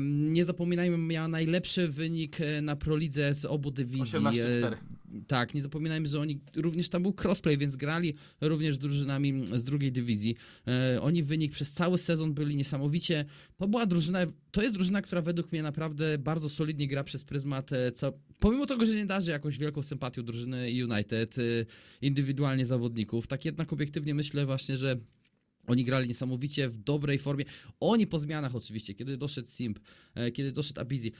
nie zapominajmy, miała najlepszy wynik e, na Prolidze z obu dywizji. 18-4. E, tak, nie zapominajmy, że oni również tam był crossplay, więc grali również z drużynami z drugiej dywizji. Oni wynik przez cały sezon byli niesamowicie. To była drużyna, to jest drużyna, która według mnie naprawdę bardzo solidnie gra przez pryzmat. E, co, pomimo tego, że nie darzy jakąś wielką sympatią drużyny United, e, indywidualnie zawodników, tak jednak obiektywnie myślę właśnie, że oni grali niesamowicie w dobrej formie. Oni po zmianach oczywiście, kiedy doszedł Simp, e, kiedy doszedł Abizi,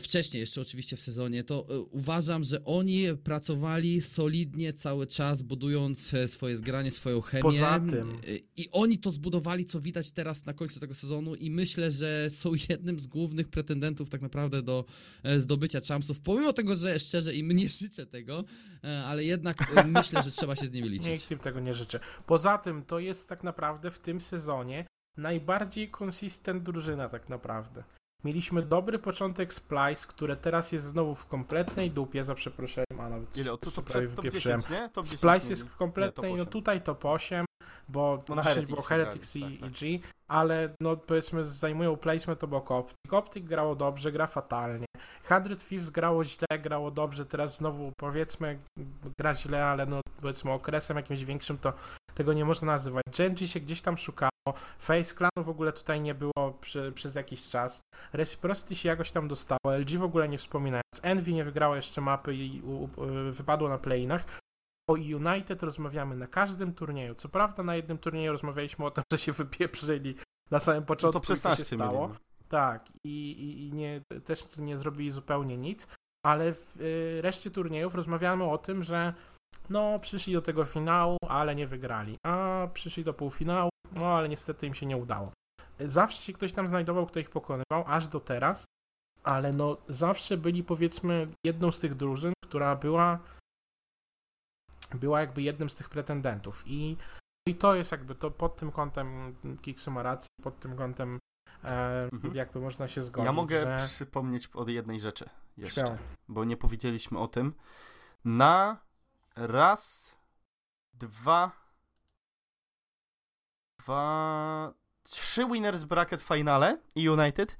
wcześniej jeszcze oczywiście w sezonie, to e, uważam, że oni pracowali solidnie cały czas, budując e, swoje zgranie, swoją chemię. Poza tym- E, I oni to zbudowali, co widać teraz na końcu tego sezonu i myślę, że są jednym z głównych pretendentów tak naprawdę do e, zdobycia champsów, pomimo tego, że szczerze im nie życzę tego, e, ale jednak e, myślę, że trzeba się z nimi liczyć. Nikt im tego nie życzy. Poza tym, to jest tak naprawdę w tym sezonie najbardziej konsystent drużyna tak naprawdę. Mieliśmy dobry początek Splice, które teraz jest znowu w kompletnej dupie, za przeproszeniem, a nawet Ile? To, to przed top wypieprzyłem. 10, nie? Top 10 Splice jest w kompletnej, Nie, no top 8. tutaj top 8, bo No na dzisiaj Heretics było Heretics wygrali, i, tak, i G, ale no powiedzmy zajmują placement obok Optic. Optic grało dobrze, gra fatalnie. 100 Thieves grało źle, grało dobrze, teraz znowu powiedzmy gra źle, ale no powiedzmy okresem jakimś większym to tego nie można nazywać. Genji się gdzieś tam szukało, Face Clanu w ogóle tutaj nie było przy, przez jakiś czas. Reciprocity się jakoś tam dostało, LG w ogóle nie wspominając. Envy nie wygrało jeszcze mapy i u, u, wypadło na playinach. O United rozmawiamy na każdym turnieju. Co prawda na jednym turnieju rozmawialiśmy o tym, że się wypieprzyli na samym No początku to i co się 16 stało. mieli. Tak, i, i, i nie, też nie zrobili zupełnie nic, ale w y, reszcie turniejów rozmawiamy o tym, że no przyszli do tego finału, ale nie wygrali, a przyszli do półfinału, no ale niestety im się nie udało. Zawsze się ktoś tam znajdował, kto ich pokonywał, aż do teraz, ale no zawsze byli powiedzmy jedną z tych drużyn, która była była jakby jednym z tych pretendentów i, i to jest jakby to pod tym kątem Kiksu ma rację, pod tym kątem e, Mhm. jakby można się zgodzić, Ja mogę że... przypomnieć o jednej rzeczy jeszcze, Śmiało. bo nie powiedzieliśmy o tym. Na raz, dwa, dwa, trzy Winners Bracket Finale i United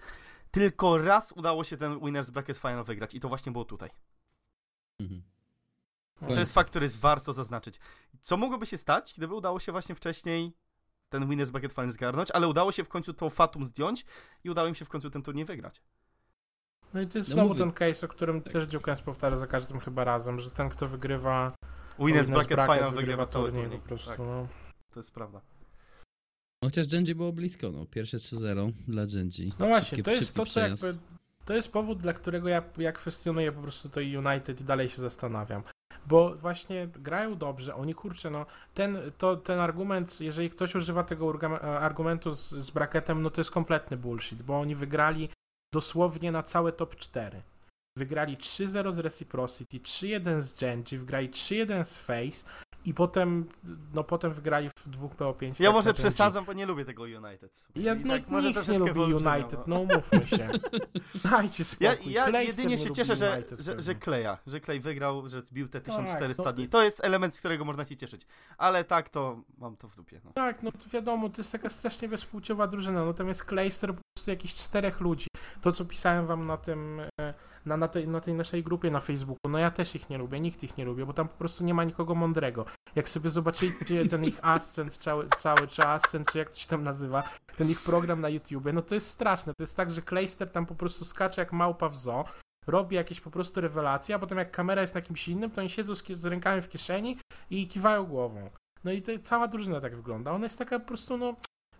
tylko raz udało się ten Winners Bracket Final wygrać i to właśnie było tutaj. Mhm. To jest fakt, który jest warto zaznaczyć. Co mogłoby się stać, gdyby udało się właśnie wcześniej ten Winners Bracket Final zgarnąć, ale udało się w końcu to Fatum zdjąć i udało im się w końcu ten turniej wygrać. No i to jest No znowu mówię. ten case, o którym Tak. też Dziukens powtarza za każdym chyba razem, że ten, kto wygrywa Winners Bracket Final wygrywa cały turniej turniej. po prostu. Tak, No. to jest prawda. Chociaż Genji było blisko, no. Pierwsze 3-0 dla Genji. no właśnie, to jest to, co przejazd. jakby... To jest powód, dla którego ja, ja kwestionuję po prostu to United i dalej się zastanawiam. Bo właśnie grają dobrze, oni kurczę, no ten, to, ten argument, jeżeli ktoś używa tego urga- argumentu z, z bracketem, no to jest kompletny bullshit, bo oni wygrali dosłownie na całe top 4. Wygrali 3-0 z Reciprocity, 3-1 z Genji, wygrali 3-1 z Face I potem, no potem wygrali w dwóch PO5. Ja tak może przesadzam, bo nie lubię tego United w sumie. Ja, no, tak nikt nie lubi United, no. no umówmy się. Dajcie Ja, spokój. ja Clayster jedynie nie się cieszę, że, United że, że. Kleja, że Klej wygrał, że zbił te 1400 no, dni. To jest element, z którego można się cieszyć. Ale tak, to mam to w dupie. No. Tak, no to wiadomo, to jest taka strasznie bezpłciowa drużyna, tam jest Clayster po prostu jakichś czterech ludzi. To, co pisałem wam na tym, e, na, na, tej, na tej naszej grupie na Facebooku, no ja też ich nie lubię, nikt ich nie lubi, bo tam po prostu nie ma nikogo mądrego. Jak sobie zobaczycie ten ich Ascent cały, cały czy Ascent, czy jak to się tam nazywa, ten ich program na YouTubie, no to jest straszne. To jest tak, że Clayster tam po prostu skacze jak małpa w zoo, robi jakieś po prostu rewelacje, a potem jak kamera jest na kimś innym, to oni siedzą z, z rękami w kieszeni i kiwają głową. No i to, cała drużyna tak wygląda. Ona jest taka po prostu, no,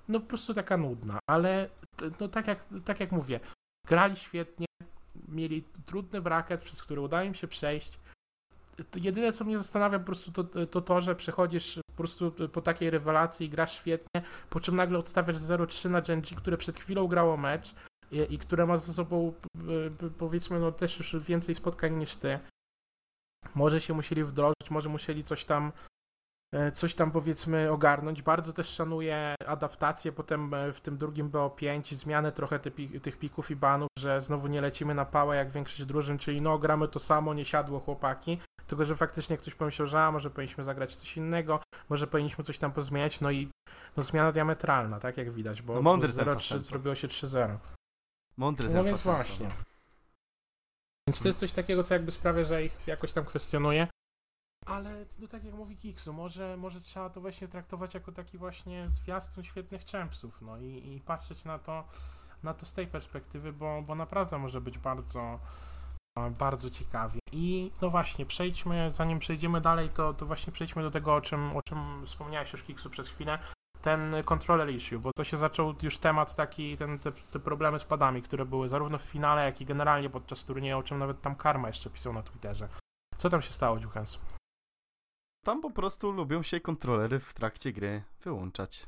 no po prostu taka nudna, ale no tak jak, tak jak mówię, grali świetnie, mieli trudny braket, przez który udało im się przejść. Jedyne, co mnie zastanawia po prostu to, to to, że przechodzisz po prostu po takiej rewelacji i grasz świetnie, po czym nagle odstawiasz 0-3 na Genji, które przed chwilą grało mecz i, i które ma za sobą p- p- powiedzmy no też już więcej spotkań niż ty. Może się musieli wdrożyć, może musieli coś tam e, coś tam powiedzmy ogarnąć. Bardzo też szanuję adaptację potem e, w tym drugim BO5, zmianę trochę ty, tych pików i banów, że znowu nie lecimy na pałę jak większość drużyn, czyli no gramy to samo, nie siadło chłopaki, tylko że faktycznie ktoś pomyślał, że a, może powinniśmy zagrać coś innego, może powinniśmy coś tam pozmieniać, no i no zmiana diametralna, tak jak widać, bo No mądry z ten 0-3 Facento. zrobiło się 3-0. Mądry No więc właśnie. Więc to jest coś takiego, co jakby sprawia, że ich jakoś tam kwestionuje. Ale no tak jak mówi Kiksu, może, może trzeba to właśnie traktować jako taki właśnie zwiastun świetnych champsów, no i, i patrzeć na to, na to z tej perspektywy, bo, bo naprawdę może być bardzo, e, bardzo ciekawie. I no właśnie, przejdźmy, zanim przejdziemy dalej, to, to właśnie przejdźmy do tego, o czym, o czym wspomniałeś już Kiksu przez chwilę, ten controller issue, bo to się zaczął już temat taki, ten, te, te problemy z padami, które były zarówno w finale, jak i generalnie podczas turnieju, o czym nawet tam Karma jeszcze pisał na Twitterze. Co tam się stało, Dziukens? Tam po prostu lubią się kontrolery w trakcie gry wyłączać.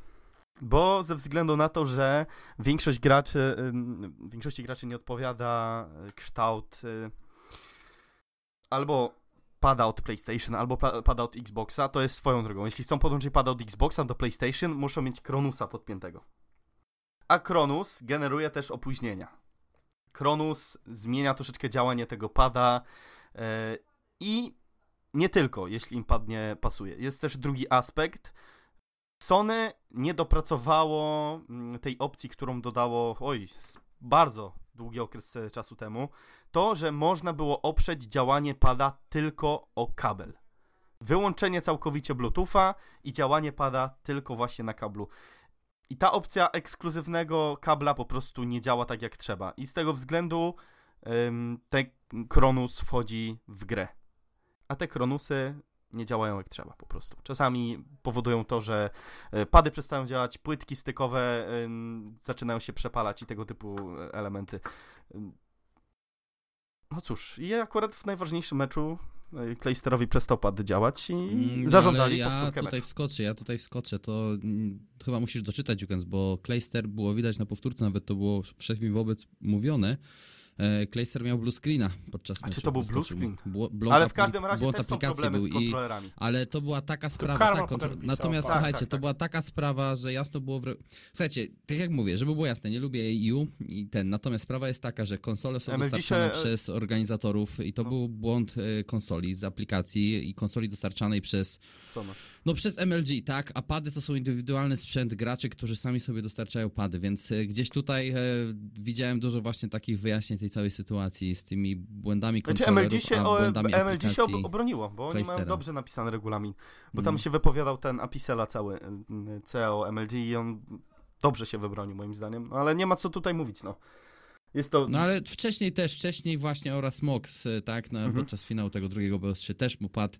Bo ze względu na to, że większość graczy, większości graczy nie odpowiada y, kształt y, albo pada od PlayStation, albo pa- pada od Xboxa, to jest swoją drogą. Jeśli chcą podłączyć pada od Xboxa do PlayStation, muszą mieć Kronusa podpiętego. A Kronus generuje też opóźnienia. Kronus zmienia troszeczkę działanie tego pada y, i nie tylko, jeśli im padnie pasuje. Jest też drugi aspekt. Sony nie dopracowało mm, tej opcji, którą dodało, oj, bardzo długi okres e, czasu temu, to, że można było oprzeć działanie pada tylko o kabel. Wyłączenie całkowicie Bluetootha i działanie pada tylko właśnie na kablu. I ta opcja ekskluzywnego kabla po prostu nie działa tak jak trzeba. I z tego względu ym, ten Kronus wchodzi w grę a te kronusy nie działają jak trzeba po prostu. Czasami powodują to, że e, pady przestają działać, płytki stykowe zaczynają się przepalać i tego typu e, elementy. No cóż, i akurat w najważniejszym meczu e, Claysterowi przestał pad działać i Mm, no, zażądali ja tutaj meczu. wskoczę, ja tutaj wskoczę, to mm, chyba musisz doczytać, Jukens, bo Clayster było widać na powtórce, nawet to było wszechmi wobec mówione. E, Clayster miał blue screena podczas A meczu. czy to był blue screen? Bło- błąd Ale w każdym razie błąd też są aplikacji problemy był z i kontrolerami. ale to była taka sprawa, kontro... pisał, natomiast tak, słuchajcie, tak, to tak. była taka sprawa, że jasno było, w... słuchajcie, tak jak mówię, żeby było jasne, nie lubię EU i ten, natomiast sprawa jest taka, że konsole są MLG dostarczane się- przez organizatorów i to No. był błąd e, konsoli z aplikacji i konsoli dostarczanej przez Sony. no przez MLG, tak, a pady to są indywidualny sprzęt graczy, którzy sami sobie dostarczają pady, więc e, gdzieś tutaj e, widziałem dużo właśnie takich wyjaśnień tej całej sytuacji z tymi błędami Znaczy kontrolerów, MLG się, a błędami MLG się ob obroniło, bo oni mają dobrze napisany regulamin. Bo tam Mm. się wypowiadał ten Apisela cały, y, CEO MLG i on dobrze się wybronił moim zdaniem. No ale nie ma co tutaj mówić, no. Jest to... No ale wcześniej też, wcześniej właśnie oraz Mox, e, tak, na, Mhm. podczas finału tego drugiego BOS3 też mu pad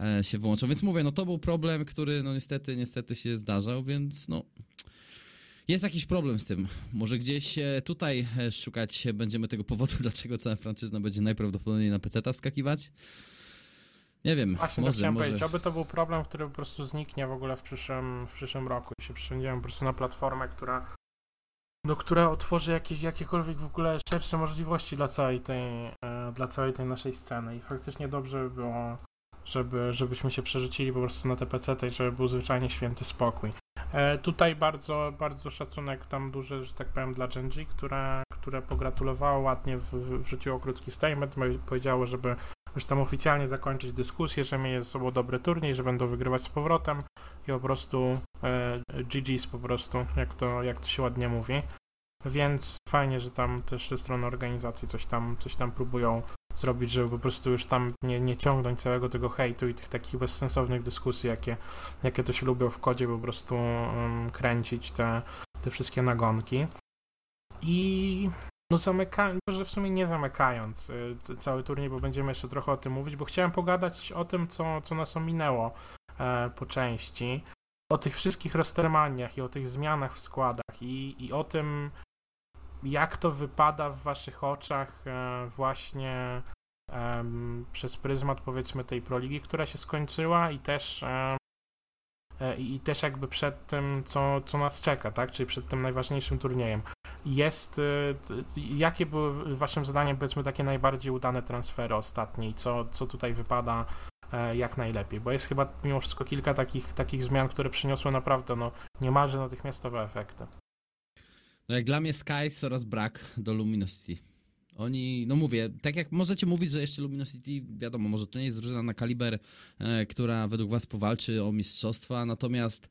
e, się wyłączał, więc mówię, no to był problem, który no niestety, niestety się zdarzał, więc no... Jest jakiś problem z tym. Może gdzieś e, tutaj e, szukać będziemy tego powodu, dlaczego cała franczyzna będzie najprawdopodobniej na PC wskakiwać. Nie wiem, Właśnie to może, chciałem może... powiedzieć, oby to był problem, który po prostu zniknie w ogóle w przyszłym, w przyszłym roku i się przesiądziemy po prostu na platformę, która no, która otworzy jakieś, jakiekolwiek w ogóle szersze możliwości dla całej tej, e, dla całej tej naszej sceny i faktycznie dobrze by było, żeby, żebyśmy się przerzucili po prostu na te PC i żeby był zwyczajnie święty spokój. E, tutaj bardzo, bardzo szacunek tam duży, że tak powiem, dla Genji, które, które pogratulowało, ładnie w, wrzuciło krótki statement, powiedziało, żeby już tam oficjalnie zakończyć dyskusję, że mnie jest sobą dobry turniej, że będą wygrywać z powrotem i po prostu e, GG's po prostu, jak to, jak to się ładnie mówi. Więc fajnie, że tam też ze strony organizacji coś tam, coś tam próbują zrobić, żeby po prostu już tam nie, nie ciągnąć całego tego hejtu i tych takich bezsensownych dyskusji, jakie, jakie to się lubią w kodzie, po prostu um, kręcić te, te wszystkie nagonki. I no zamykając, może w sumie nie zamykając y, cały turniej, bo będziemy jeszcze trochę o tym mówić, bo chciałem pogadać o tym, co, co nas ominęło e, po części, o tych wszystkich roztermaniach i o tych zmianach w składach i, i o tym, jak to wypada w waszych oczach e, właśnie przez pryzmat powiedzmy tej proligi, która się skończyła i też e, i też jakby przed tym, co, co nas czeka, tak? Czyli przed tym najważniejszym turniejem. Jest, e, jakie były waszym zadaniem, powiedzmy, takie najbardziej udane transfery ostatnie i co, co tutaj wypada jak najlepiej? Bo jest chyba mimo wszystko kilka takich, takich zmian, które przyniosły naprawdę no, niemalże natychmiastowe efekty. No jak dla mnie Skies oraz brak do Luminosity. Oni, no mówię, tak jak możecie mówić, że jeszcze Luminosity, wiadomo, może to nie jest drużyna na kaliber, e, która według was powalczy o mistrzostwa, natomiast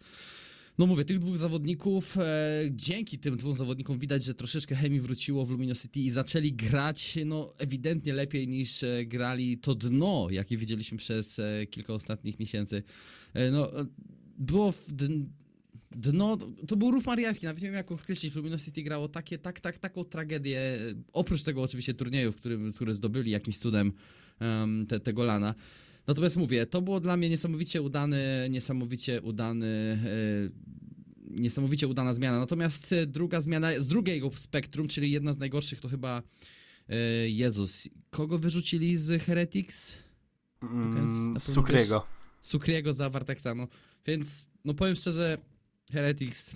no mówię, tych dwóch zawodników, e, dzięki tym dwóm zawodnikom widać, że troszeczkę chemii wróciło w Luminosity i zaczęli grać, no ewidentnie lepiej niż e, grali to dno, jakie widzieliśmy przez e, kilka ostatnich miesięcy. E, no, e, było w, dno, to był rów mariański, nawet nie wiem jak określić, Luminosity grało takie, tak, tak, taką tragedię, oprócz tego oczywiście turnieju, w którym, które zdobyli jakimś cudem um, te, tego lana. Natomiast mówię, to było dla mnie niesamowicie udany, niesamowicie udany, e, niesamowicie udana zmiana. Natomiast e, druga zmiana z drugiego spektrum, czyli jedna z najgorszych, to chyba e, Jezus. Kogo wyrzucili z Heretics? Mm, Sukriego. Sukriego za Vartexa, no. Więc, no powiem szczerze, Heretics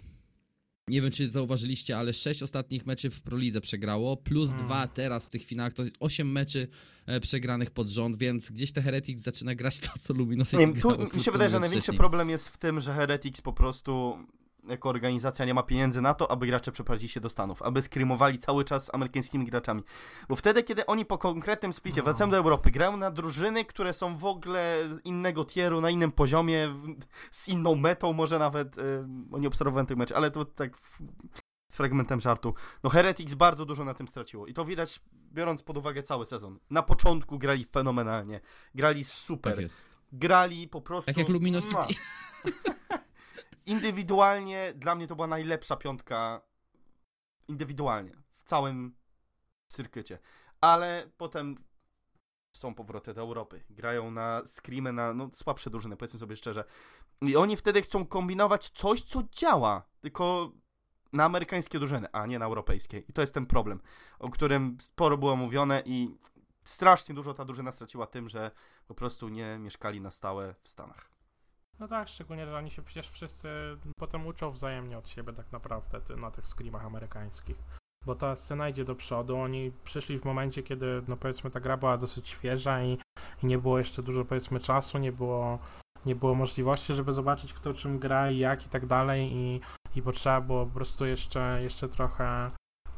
nie wiem, czy zauważyliście, ale 6 ostatnich meczy w Prolidze przegrało, plus hmm. 2 teraz w tych finałach, to 8 meczy e, przegranych pod rząd, więc gdzieś te Heretics zaczyna grać to, co Luminos nie, tu Mi się wydaje, że największy problem jest w tym, że Heretics po prostu jako organizacja nie ma pieniędzy na to, aby gracze przeprowadzili się do Stanów, aby skrymowali cały czas z amerykańskimi graczami. Bo wtedy, kiedy oni po konkretnym splicie wracają do Europy, grają na drużyny, które są w ogóle innego tieru, na innym poziomie, z inną metą, może nawet, yy, nie obserwowałem tych meczów, ale to tak w, z fragmentem żartu. No Heretics bardzo dużo na tym straciło i to widać, biorąc pod uwagę cały sezon. Na początku grali fenomenalnie, grali super. Tak grali po prostu... Tak jak Luminosity. indywidualnie dla mnie to była najlepsza piątka indywidualnie w całym cyrkycie. Ale potem są powroty do Europy. Grają na screamy, na no, słabsze drużyny, powiedzmy sobie szczerze. I oni wtedy chcą kombinować coś, co działa, tylko na amerykańskie drużyny, a nie na europejskie. I to jest ten problem, o którym sporo było mówione i strasznie dużo ta drużyna straciła tym, że po prostu nie mieszkali na stałe w Stanach. No tak, szczególnie, że oni się przecież wszyscy potem uczą wzajemnie od siebie tak naprawdę ty, na tych screamach amerykańskich. Bo ta scena idzie do przodu, oni przyszli w momencie, kiedy no powiedzmy ta gra była dosyć świeża i, i nie było jeszcze dużo powiedzmy czasu, nie było, nie było możliwości, żeby zobaczyć kto czym gra i jak i tak dalej i, i potrzeba było po prostu jeszcze, jeszcze trochę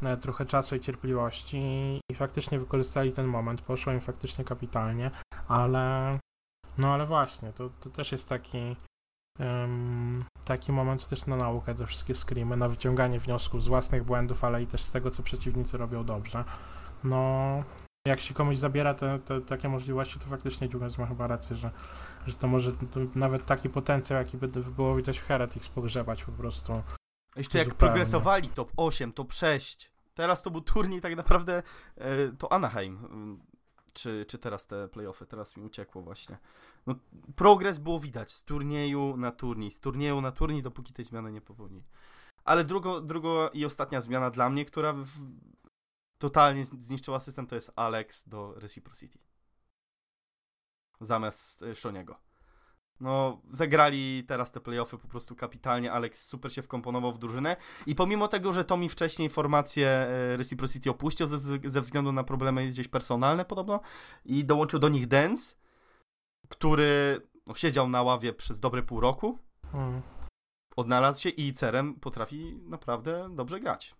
e, trochę czasu i cierpliwości i faktycznie wykorzystali ten moment, poszło im faktycznie kapitalnie, ale no ale właśnie, to, to też jest taki um, taki moment też na naukę, te wszystkie screamy, na wyciąganie wniosków z własnych błędów, ale i też z tego, co przeciwnicy robią dobrze. No, jak się komuś zabiera te, te takie możliwości, to faktycznie Dziugas ma chyba rację, że, że to może to nawet taki potencjał, jaki by było widać w Heretics pogrzebać po prostu. Jeszcze jak zupełnie. progresowali top 8, top 6, teraz to był turniej tak naprawdę e, to Anaheim czy, czy teraz te playoffy, teraz mi uciekło właśnie. No, progres było widać z turnieju na turniej, z turnieju na turniej, dopóki tej zmiany nie popełni. Ale drugo, drugo i ostatnia zmiana dla mnie, która w, totalnie zniszczyła system, to jest Alex do Reciprocity. Zamiast e, Shoniego. No, zagrali teraz te playoffy po prostu kapitalnie. Alex super się wkomponował w drużynę. I pomimo tego, że Tommy wcześniej formację e, Reciprocity opuścił ze, ze względu na problemy gdzieś personalne podobno i dołączył do nich Dance, który no, siedział na ławie przez dobre pół roku, Mm. odnalazł się i cerem potrafi naprawdę dobrze grać.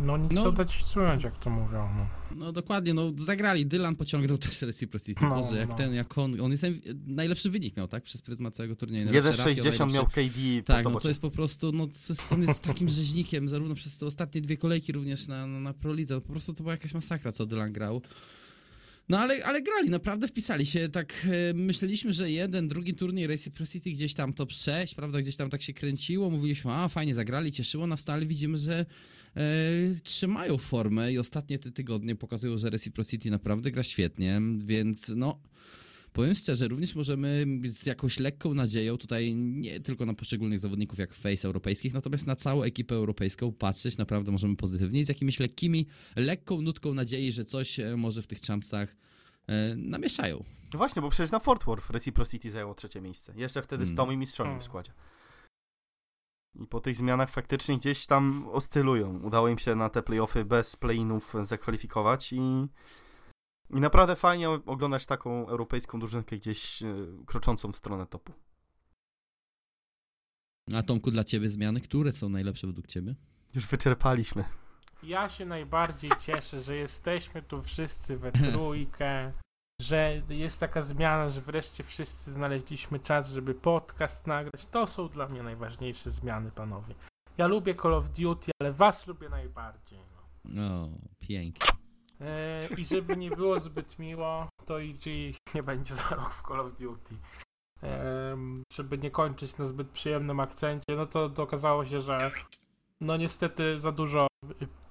No nic No. no. dać słychać, jak to mówią. No. No dokładnie, no zagrali. Dylan pociągnął też Reciprocity. No, Boże, jak no. ten, jak on, on jest najlepszy wynik miał, tak? Przez pryzmat całego turnieju. Najlepsze ratio, 1,60 miał KD Tak, po no to jest po prostu, no jest, on jest takim rzeźnikiem, zarówno przez te ostatnie dwie kolejki również na, na, na Pro Lidze. Po prostu to była jakaś masakra, co Dylan grał. No ale, ale grali, naprawdę wpisali się. Tak e, myśleliśmy, że jeden, drugi turniej Reciprocity gdzieś tam top 6, prawda, gdzieś tam tak się kręciło. Mówiliśmy, a fajnie zagrali, cieszyło nas to, ale widzimy, że trzymają formę i ostatnie te tygodnie pokazują, że Reciprocity naprawdę gra świetnie, więc no. Powiem szczerze, również możemy z jakąś lekką nadzieją tutaj nie tylko na poszczególnych zawodników jak face europejskich, natomiast na całą ekipę europejską patrzeć naprawdę możemy pozytywnie i z jakimiś lekkimi, lekką nutką nadziei, że coś e, może w tych champsach e, namieszają. No właśnie, bo przecież na Fort Worth Reciprocity zajęło trzecie miejsce. Jeszcze wtedy z Mm. Tommy Mistrzami w Mm. składzie. I po tych zmianach faktycznie gdzieś tam oscylują. Udało im się na te playoffy bez play-inów zakwalifikować i, i naprawdę fajnie oglądać taką europejską drużynkę gdzieś e, kroczącą w stronę topu. A Tomku, dla ciebie zmiany, które są najlepsze według ciebie? Już wyczerpaliśmy. Ja się najbardziej cieszę, że jesteśmy tu wszyscy we trójkę, że jest taka zmiana, że wreszcie wszyscy znaleźliśmy czas, żeby podcast nagrać. To są dla mnie najważniejsze zmiany, panowie. Ja lubię Call of Duty, ale was lubię najbardziej. No. O, pięknie. E, I żeby nie było zbyt miło, to IG nie będzie za rok w Call of Duty. Em, żeby nie kończyć na zbyt przyjemnym akcencie, no to, okazało się, że no niestety za dużo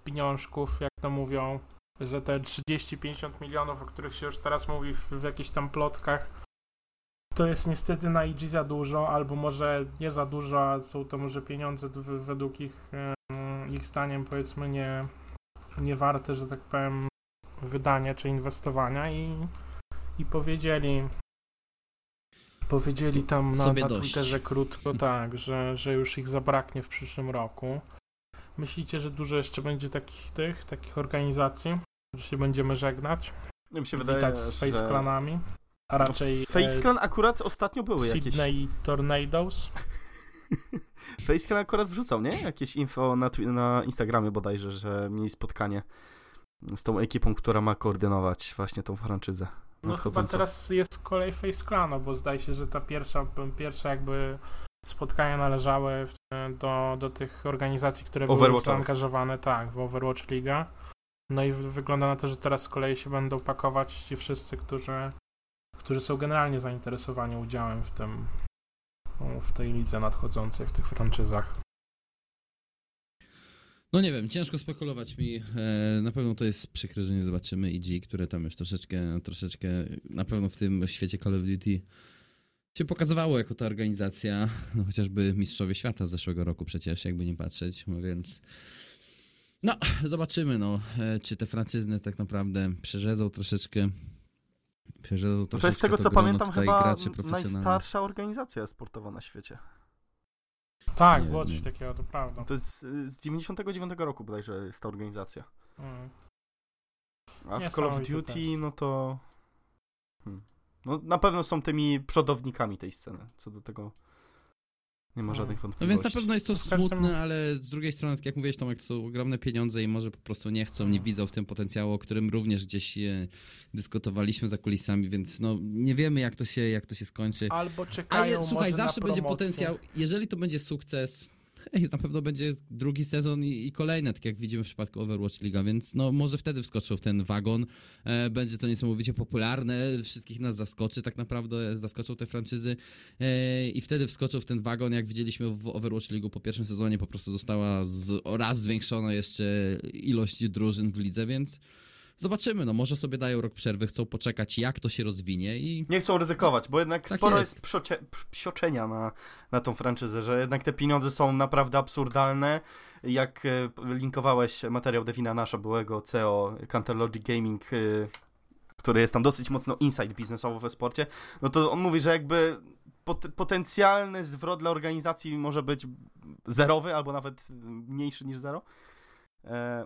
pieniążków, jak to mówią, że te 30-50 milionów, o których się już teraz mówi w, w jakichś tam plotkach, to jest niestety na IG za dużo, albo może nie za dużo, a są to może pieniądze według ich, ich zdaniem powiedzmy nie, nie warte, że tak powiem, wydania czy inwestowania i, i powiedzieli powiedzieli tam na, na. Twitterze krótko tak, że, że już ich zabraknie w przyszłym roku. Myślicie, że dużo jeszcze będzie takich tych, takich organizacji, że się będziemy żegnać, Mi się wydaje, witać z Face. Clanami, a raczej Face e, Clan akurat ostatnio były jakieś... Sydney Tornadoes? Face Clan akurat wrzucał, nie? Jakieś info na, na Instagramie bodajże, że mieli spotkanie z tą ekipą, która ma koordynować właśnie tą franczyzę. No chyba teraz jest kolej Face Clana, bo zdaje się, że ta pierwsza, pierwsza jakby spotkania należały do, do tych organizacji, które były zaangażowane tak, w Overwatch Liga. No i wy- wygląda na to, że teraz z kolei się będą pakować ci wszyscy, którzy, którzy są generalnie zainteresowani udziałem w tym w tej lidze nadchodzącej, w tych franczyzach. No nie wiem, ciężko spekulować mi. E, na pewno to jest przykre, że nie zobaczymy IG, które tam już troszeczkę, troszeczkę na pewno w tym świecie Call of Duty się pokazywało jako ta organizacja, no chociażby mistrzowie świata z zeszłego roku przecież, jakby nie patrzeć, no więc no, zobaczymy, no, e, czy te franczyzny tak naprawdę przerzedzą troszeczkę przerzedzą No troszeczkę to jest z tego, co pamiętam, chyba najstarsza organizacja sportowa na świecie. Tak, było coś takiego, to prawda. To jest y, z 99 roku bodajże jest ta organizacja. Mm. A w Call of Duty, też. no to... Hmm. No na pewno są tymi przodownikami tej sceny. Co do tego nie ma Hmm. żadnych No wątpliwości. więc na pewno jest to smutne, ale z drugiej strony, tak jak mówiłeś, Tomek, to są ogromne pieniądze i może po prostu nie chcą, nie No. widzą w tym potencjału, o którym również gdzieś e, dyskutowaliśmy za kulisami, więc no nie wiemy jak to się, jak to się skończy. Albo czekają Ale słuchaj, może zawsze na będzie potencjał, jeżeli to będzie sukces, hej, na pewno będzie drugi sezon i, i kolejne, tak jak widzimy w przypadku Overwatch Liga, więc no może wtedy wskoczą w ten wagon, e, będzie to niesamowicie popularne, wszystkich nas zaskoczy, tak naprawdę zaskoczą te franczyzy. E, i wtedy wskoczą w ten wagon, jak widzieliśmy w Overwatch League po pierwszym sezonie, po prostu została z, raz zwiększona jeszcze ilość drużyn w lidze, więc zobaczymy, no może sobie dają rok przerwy, chcą poczekać jak to się rozwinie i Nie chcą ryzykować, bo jednak Tak sporo jest. jest, psiocie, psioczenia na, na tą franczyzę, że jednak te pieniądze są naprawdę absurdalne. Jak e, linkowałeś materiał Devina Nasza, byłego CEO Counterlogic Gaming, e, który jest tam dosyć mocno inside biznesowo we sporcie, no to on mówi, że jakby pot potencjalny zwrot dla organizacji może być zerowy, albo nawet mniejszy niż zero. E,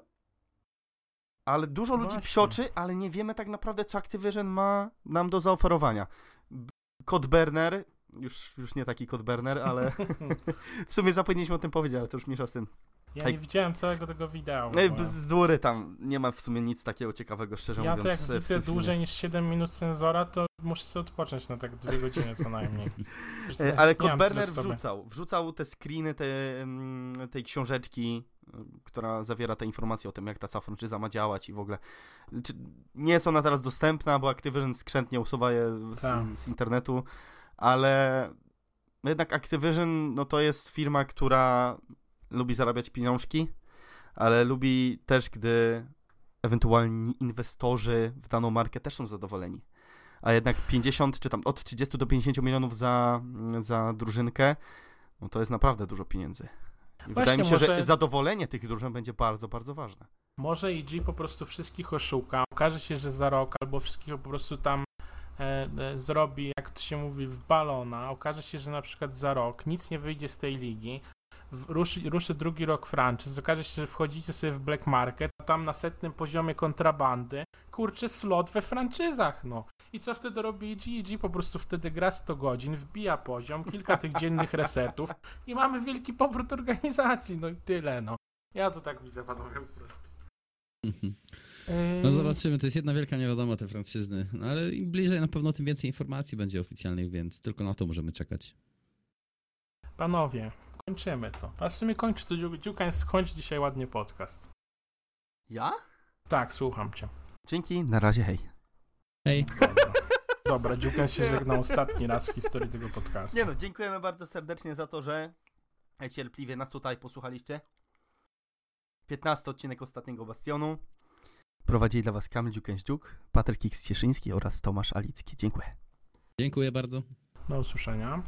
ale dużo ludzi Właśnie. psioczy, ale nie wiemy tak naprawdę, co Activision ma nam do zaoferowania. B- Code Burner, już, już nie taki Code Burner, ale w sumie zapomnieliśmy o tym powiedzieć, ale to już mniejsza z tym. Ja Ej. nie widziałem całego tego wideo. E, bo- Bzdury tam, nie ma w sumie nic takiego ciekawego, szczerze Ja to mówiąc. jak e, w widzę dłużej niż 7 minut sensora, to muszę sobie odpocząć na tak dwie godziny co najmniej. E, Ale sobie. wrzucał, wrzucał te screeny te, mm, tej książeczki, y, która zawiera te informacje o tym, jak ta cała franczyza ma działać i w ogóle. Nie jest ona teraz dostępna, bo Activision skrzętnie usuwa je Tak. z, z internetu, ale jednak Activision no to jest firma, która lubi zarabiać pieniążki, ale lubi też, gdy ewentualni inwestorzy w daną markę też są zadowoleni. A jednak 50, czy tam od 30 do 50 milionów za, za drużynkę, no to jest naprawdę dużo pieniędzy. I wydaje mi się, że może- zadowolenie tych drużyn będzie bardzo, bardzo ważne. Może EG po prostu wszystkich oszuka. Okaże się, że za rok albo wszystkich po prostu tam e, e, zrobi, jak to się mówi, w balona. Okaże się, że na przykład za rok nic nie wyjdzie z tej ligi. Ruszy, ruszy drugi rok franczyz. Okaże się, że wchodzicie sobie w black market, a tam na setnym poziomie kontrabandy kurczy slot we franczyzach, no. I co wtedy robi? EG po prostu wtedy gra 100 godzin, wbija poziom, kilka tych dziennych resetów i mamy wielki powrót organizacji, no i tyle, no. Ja to tak widzę, panowie, po prostu. No zobaczymy, to jest jedna wielka niewiadoma te franczyzny. No ale im bliżej na pewno tym więcej informacji będzie oficjalnych, więc tylko na to możemy czekać. Panowie, kończymy to. A w sumie kończy to Dziu- Dziukań, skończ dzisiaj ładnie podcast. Ja? Tak, słucham cię. Dzięki, na razie, hej. Hej. Dobra, Dobra Dziukań się żegna ostatni raz w historii tego podcastu. Nie no, dziękujemy bardzo serdecznie za to, że cierpliwie nas tutaj posłuchaliście. 15 odcinek ostatniego Bastionu. Prowadzili dla was Kamil Dziukęździuk, Patryk X Cieszyński oraz Tomasz Alicki. Dziękuję. Dziękuję bardzo. Do usłyszenia.